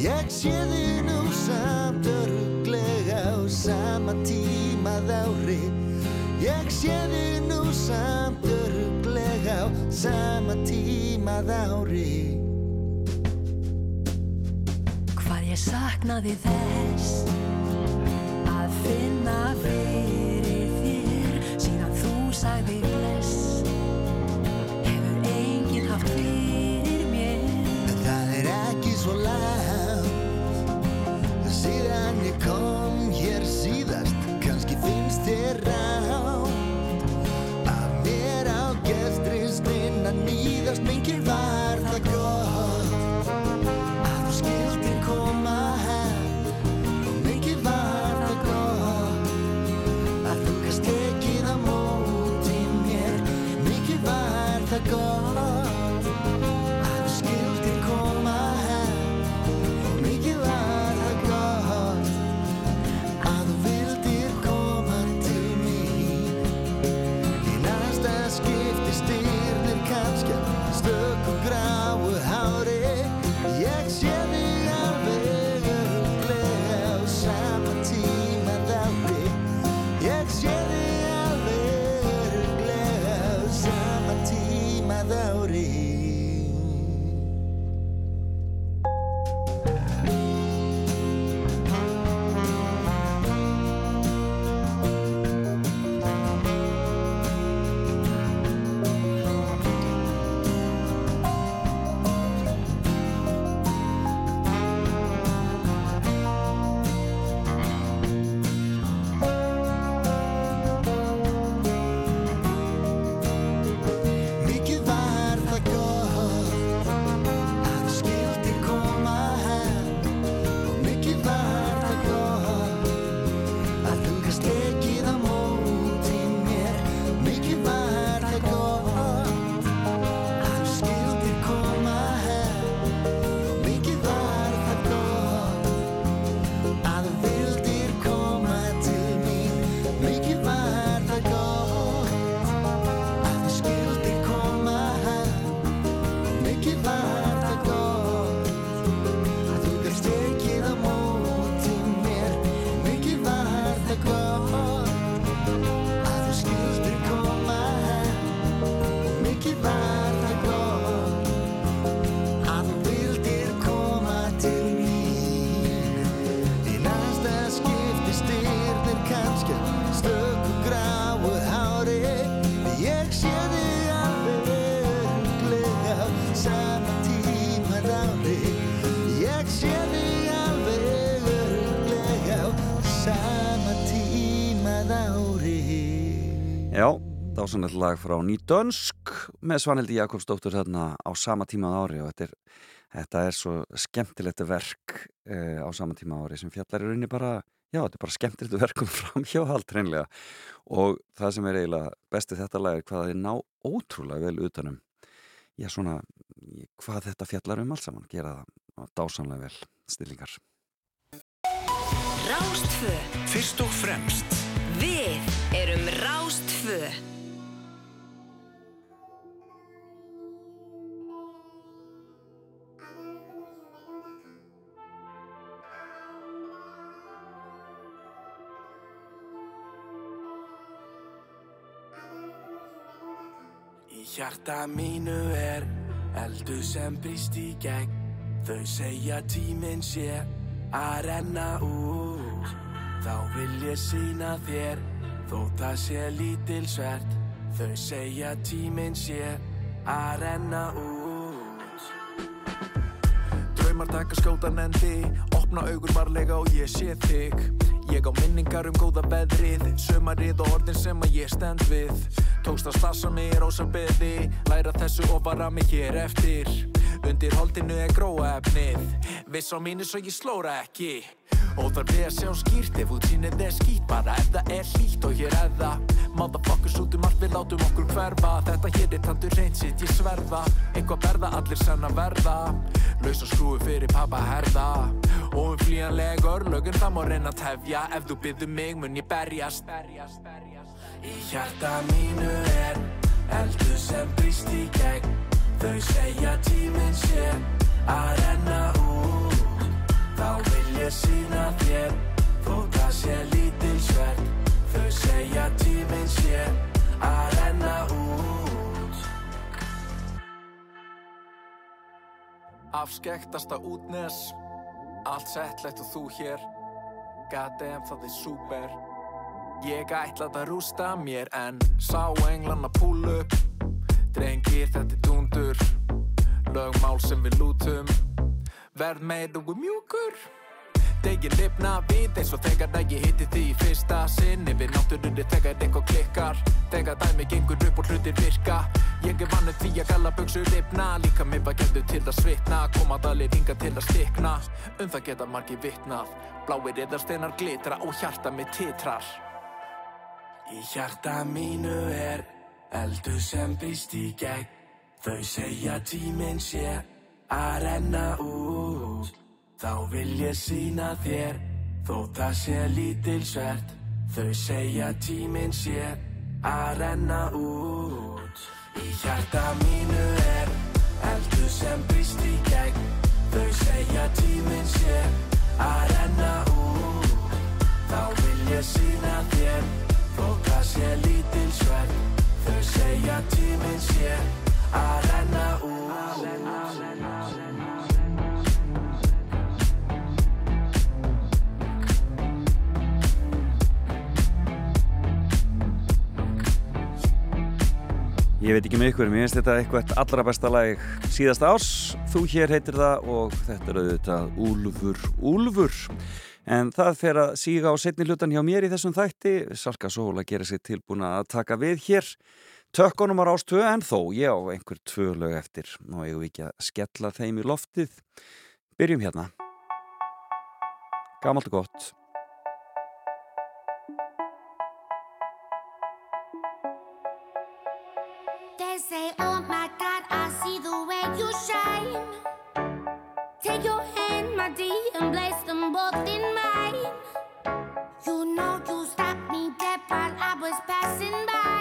Ég sé þig nú samt öruglega á sama tíma þári ég sé þig nú samt öruglega á sama tíma þári ég saknaði þess að finna fyrir þér. Síðan þú sagði bless hefur enginn haft fyrir mér. Það er ekki svo langt Síðan ég kom hér síðast. Kannski finnst þér rátt Að mér á gestrisnin að nýðast Mikið dásanlega lag frá Nýdönsk með Svanhildi Jakobsdóttur þarna á sama tíma á ári og þetta er, þetta er svo skemmtilegt verk uh, á sama tíma á ári sem fjallar í rauninni bara, já þetta er bara skemmtilegt verkum fram hjá haldreinlega og það sem er eiginlega bestið þetta lag er hvað þið ná ótrúlega vel utanum já svona, hvað þetta fjallar um alls saman, gera það dásanlega vel stillingar Rástfö Fyrst og fremst. Við erum Rástfö hjarta mínu er eldu sem brýst í gegn. Þau segja tíminn sé að renna út. Þá vil ég sína þér þótt það sé lítilsvert Þau segja tíminn sé að renna út. Draumar taka skjótan endi Opna augur varlega og ég sé þig Ég á minningar um góða veðrið Sumarið og orðin sem að ég stend við. Tókst að stassa mig í rósa beði Læra þessu og vara mig hér eftir. Undir holdinu er gróa efnið Viss á mínu svo ég slóra ekki Óþarf við að sjá skýrt ef útsýnið er skýrt Bara ef það er hlýtt og hér er það. Motherfuckers út um allt við látum okkur hverfa. Þetta hér er tandur reynd sitt ég sverða. Eitthvað verða allir sann að verða. Laus og skrúi fyrir pappa herða. Og um flýjanleg örlögun það má reyna að tefja. Ef þú byggðu mig mun ég berjast. Í hjarta mínu er eldu sem brýst í gegn. Þau segja tíminn sé að renna út Þá vil ég sína þér þótt það sé lítilsvert Þau segja tíminn sé að renna út. Afskektasta útnes Allt settlegt og þú hér. Goddamn það er super Ég ætlaði að rústa mér en sá englanna púl upp Drengir þetta er dundur Lögmál sem við lútum Verð meir og mjúkur. Degir lifna við eins og þegar að ég hitti því í fyrsta sinn. Yfir náttúrunni þegar eitthvað klikkar. Þegar dæmi gengur upp og hlutir virka. Ég er vannu því að galla buksur lifna. Líka mér var gerðu til að svitna. Koma dalir hinga til að stikna. Um það geta margir vitnað. Bláir eðarsteinar glitra og hjarta mitt titrar. Í hjarta mínu er eldu sem brýst í gegn. Þau segja tíminn sé að renna út. Þá vil ég sína þér þótt það sé lítilsvert Þau segja tíminn sé að renna út. Í hjarta mínu er eldu sem brýst í gegn. Þau segja tíminn sé að renna út. Þá vil ég sína þér þótt það sé lítilsvert Þau segja tíminn sé að renna út Ég veit ekki með ykkur, mér finnst þetta eitthvað allra besta lag síðasta árs. Þú hér heitir það og þetta er auðvitað Úlfur Úlfur. En það fer að síga á setni hlutan hjá mér í þessum þætti. Salka Sóla gerir sér tilbúna að taka við hér. Tökkunum á rástöðu en þó ég á einhver tvö lög eftir. Nú eigum við ekki að skella þeim í loftið. Byrjum hérna. Gamalt og gott. Take your hand, my dear, and place them both in mine. You know you stopped me dead while I was passing by.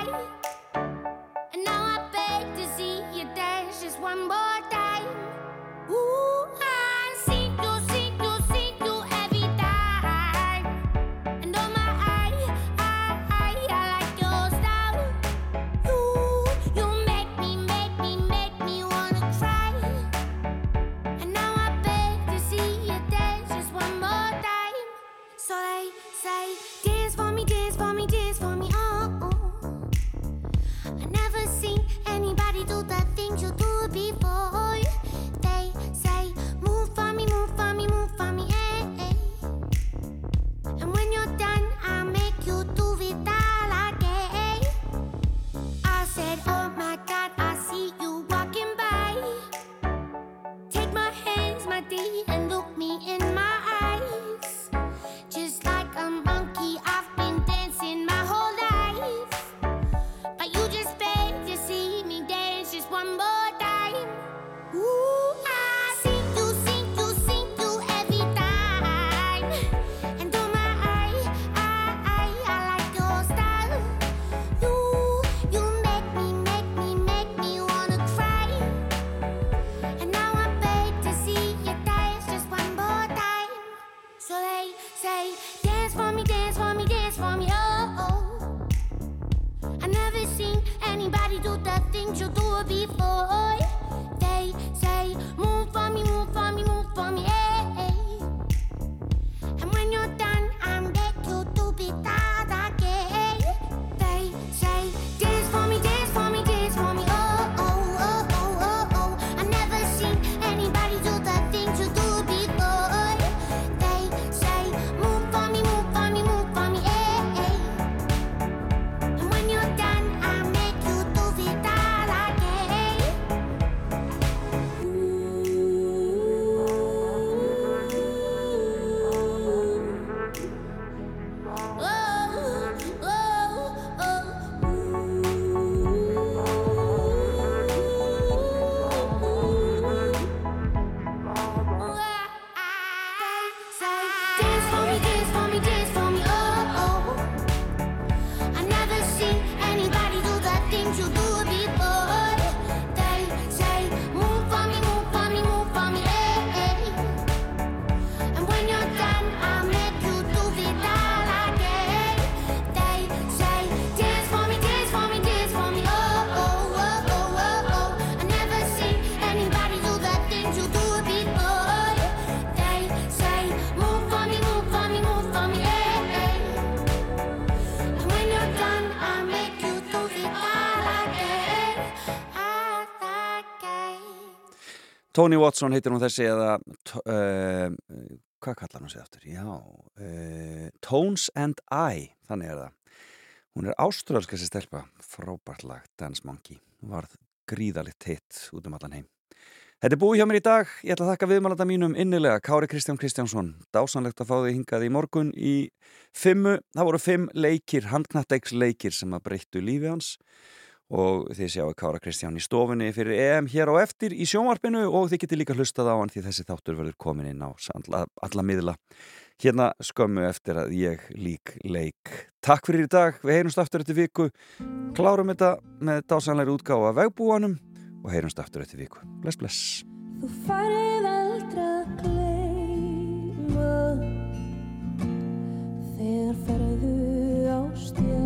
Tony Watson heitir hún þessi eða uh, hvað kallar hún sig aftur? Já, uh, Tones and I þannig er það. Hún er áströlska sér stelpa, frábært lag Dance Monkey, varð gríðalitt hitt út um allan heim. Þetta er búið hjá mér í dag, ég ætla að þakka viðmælanda mínum innilega, Kári Kristján Kristjánsson dásanlegt að fá þig hingað í morgun í fimmu, það voru fimm leikir handknatteiks leikir sem að breyttu lífi hans og þið sjáu Kára Kristján í stofunni fyrir EM hér á eftir í sjónvarpinu og þið getur líka hlustað á hann því þessi þáttur verður komin inn á alla, alla miðla hérna skömmu eftir að ég lík leik. Takk fyrir í dag, við heyrumst aftur eftir viku, klárum þetta með dásanleiri útgáfa vegbúanum og heyrumst aftur eftir viku. Bless, bless. Þú farið aldrei að gleyma Þegar ferðu á stjá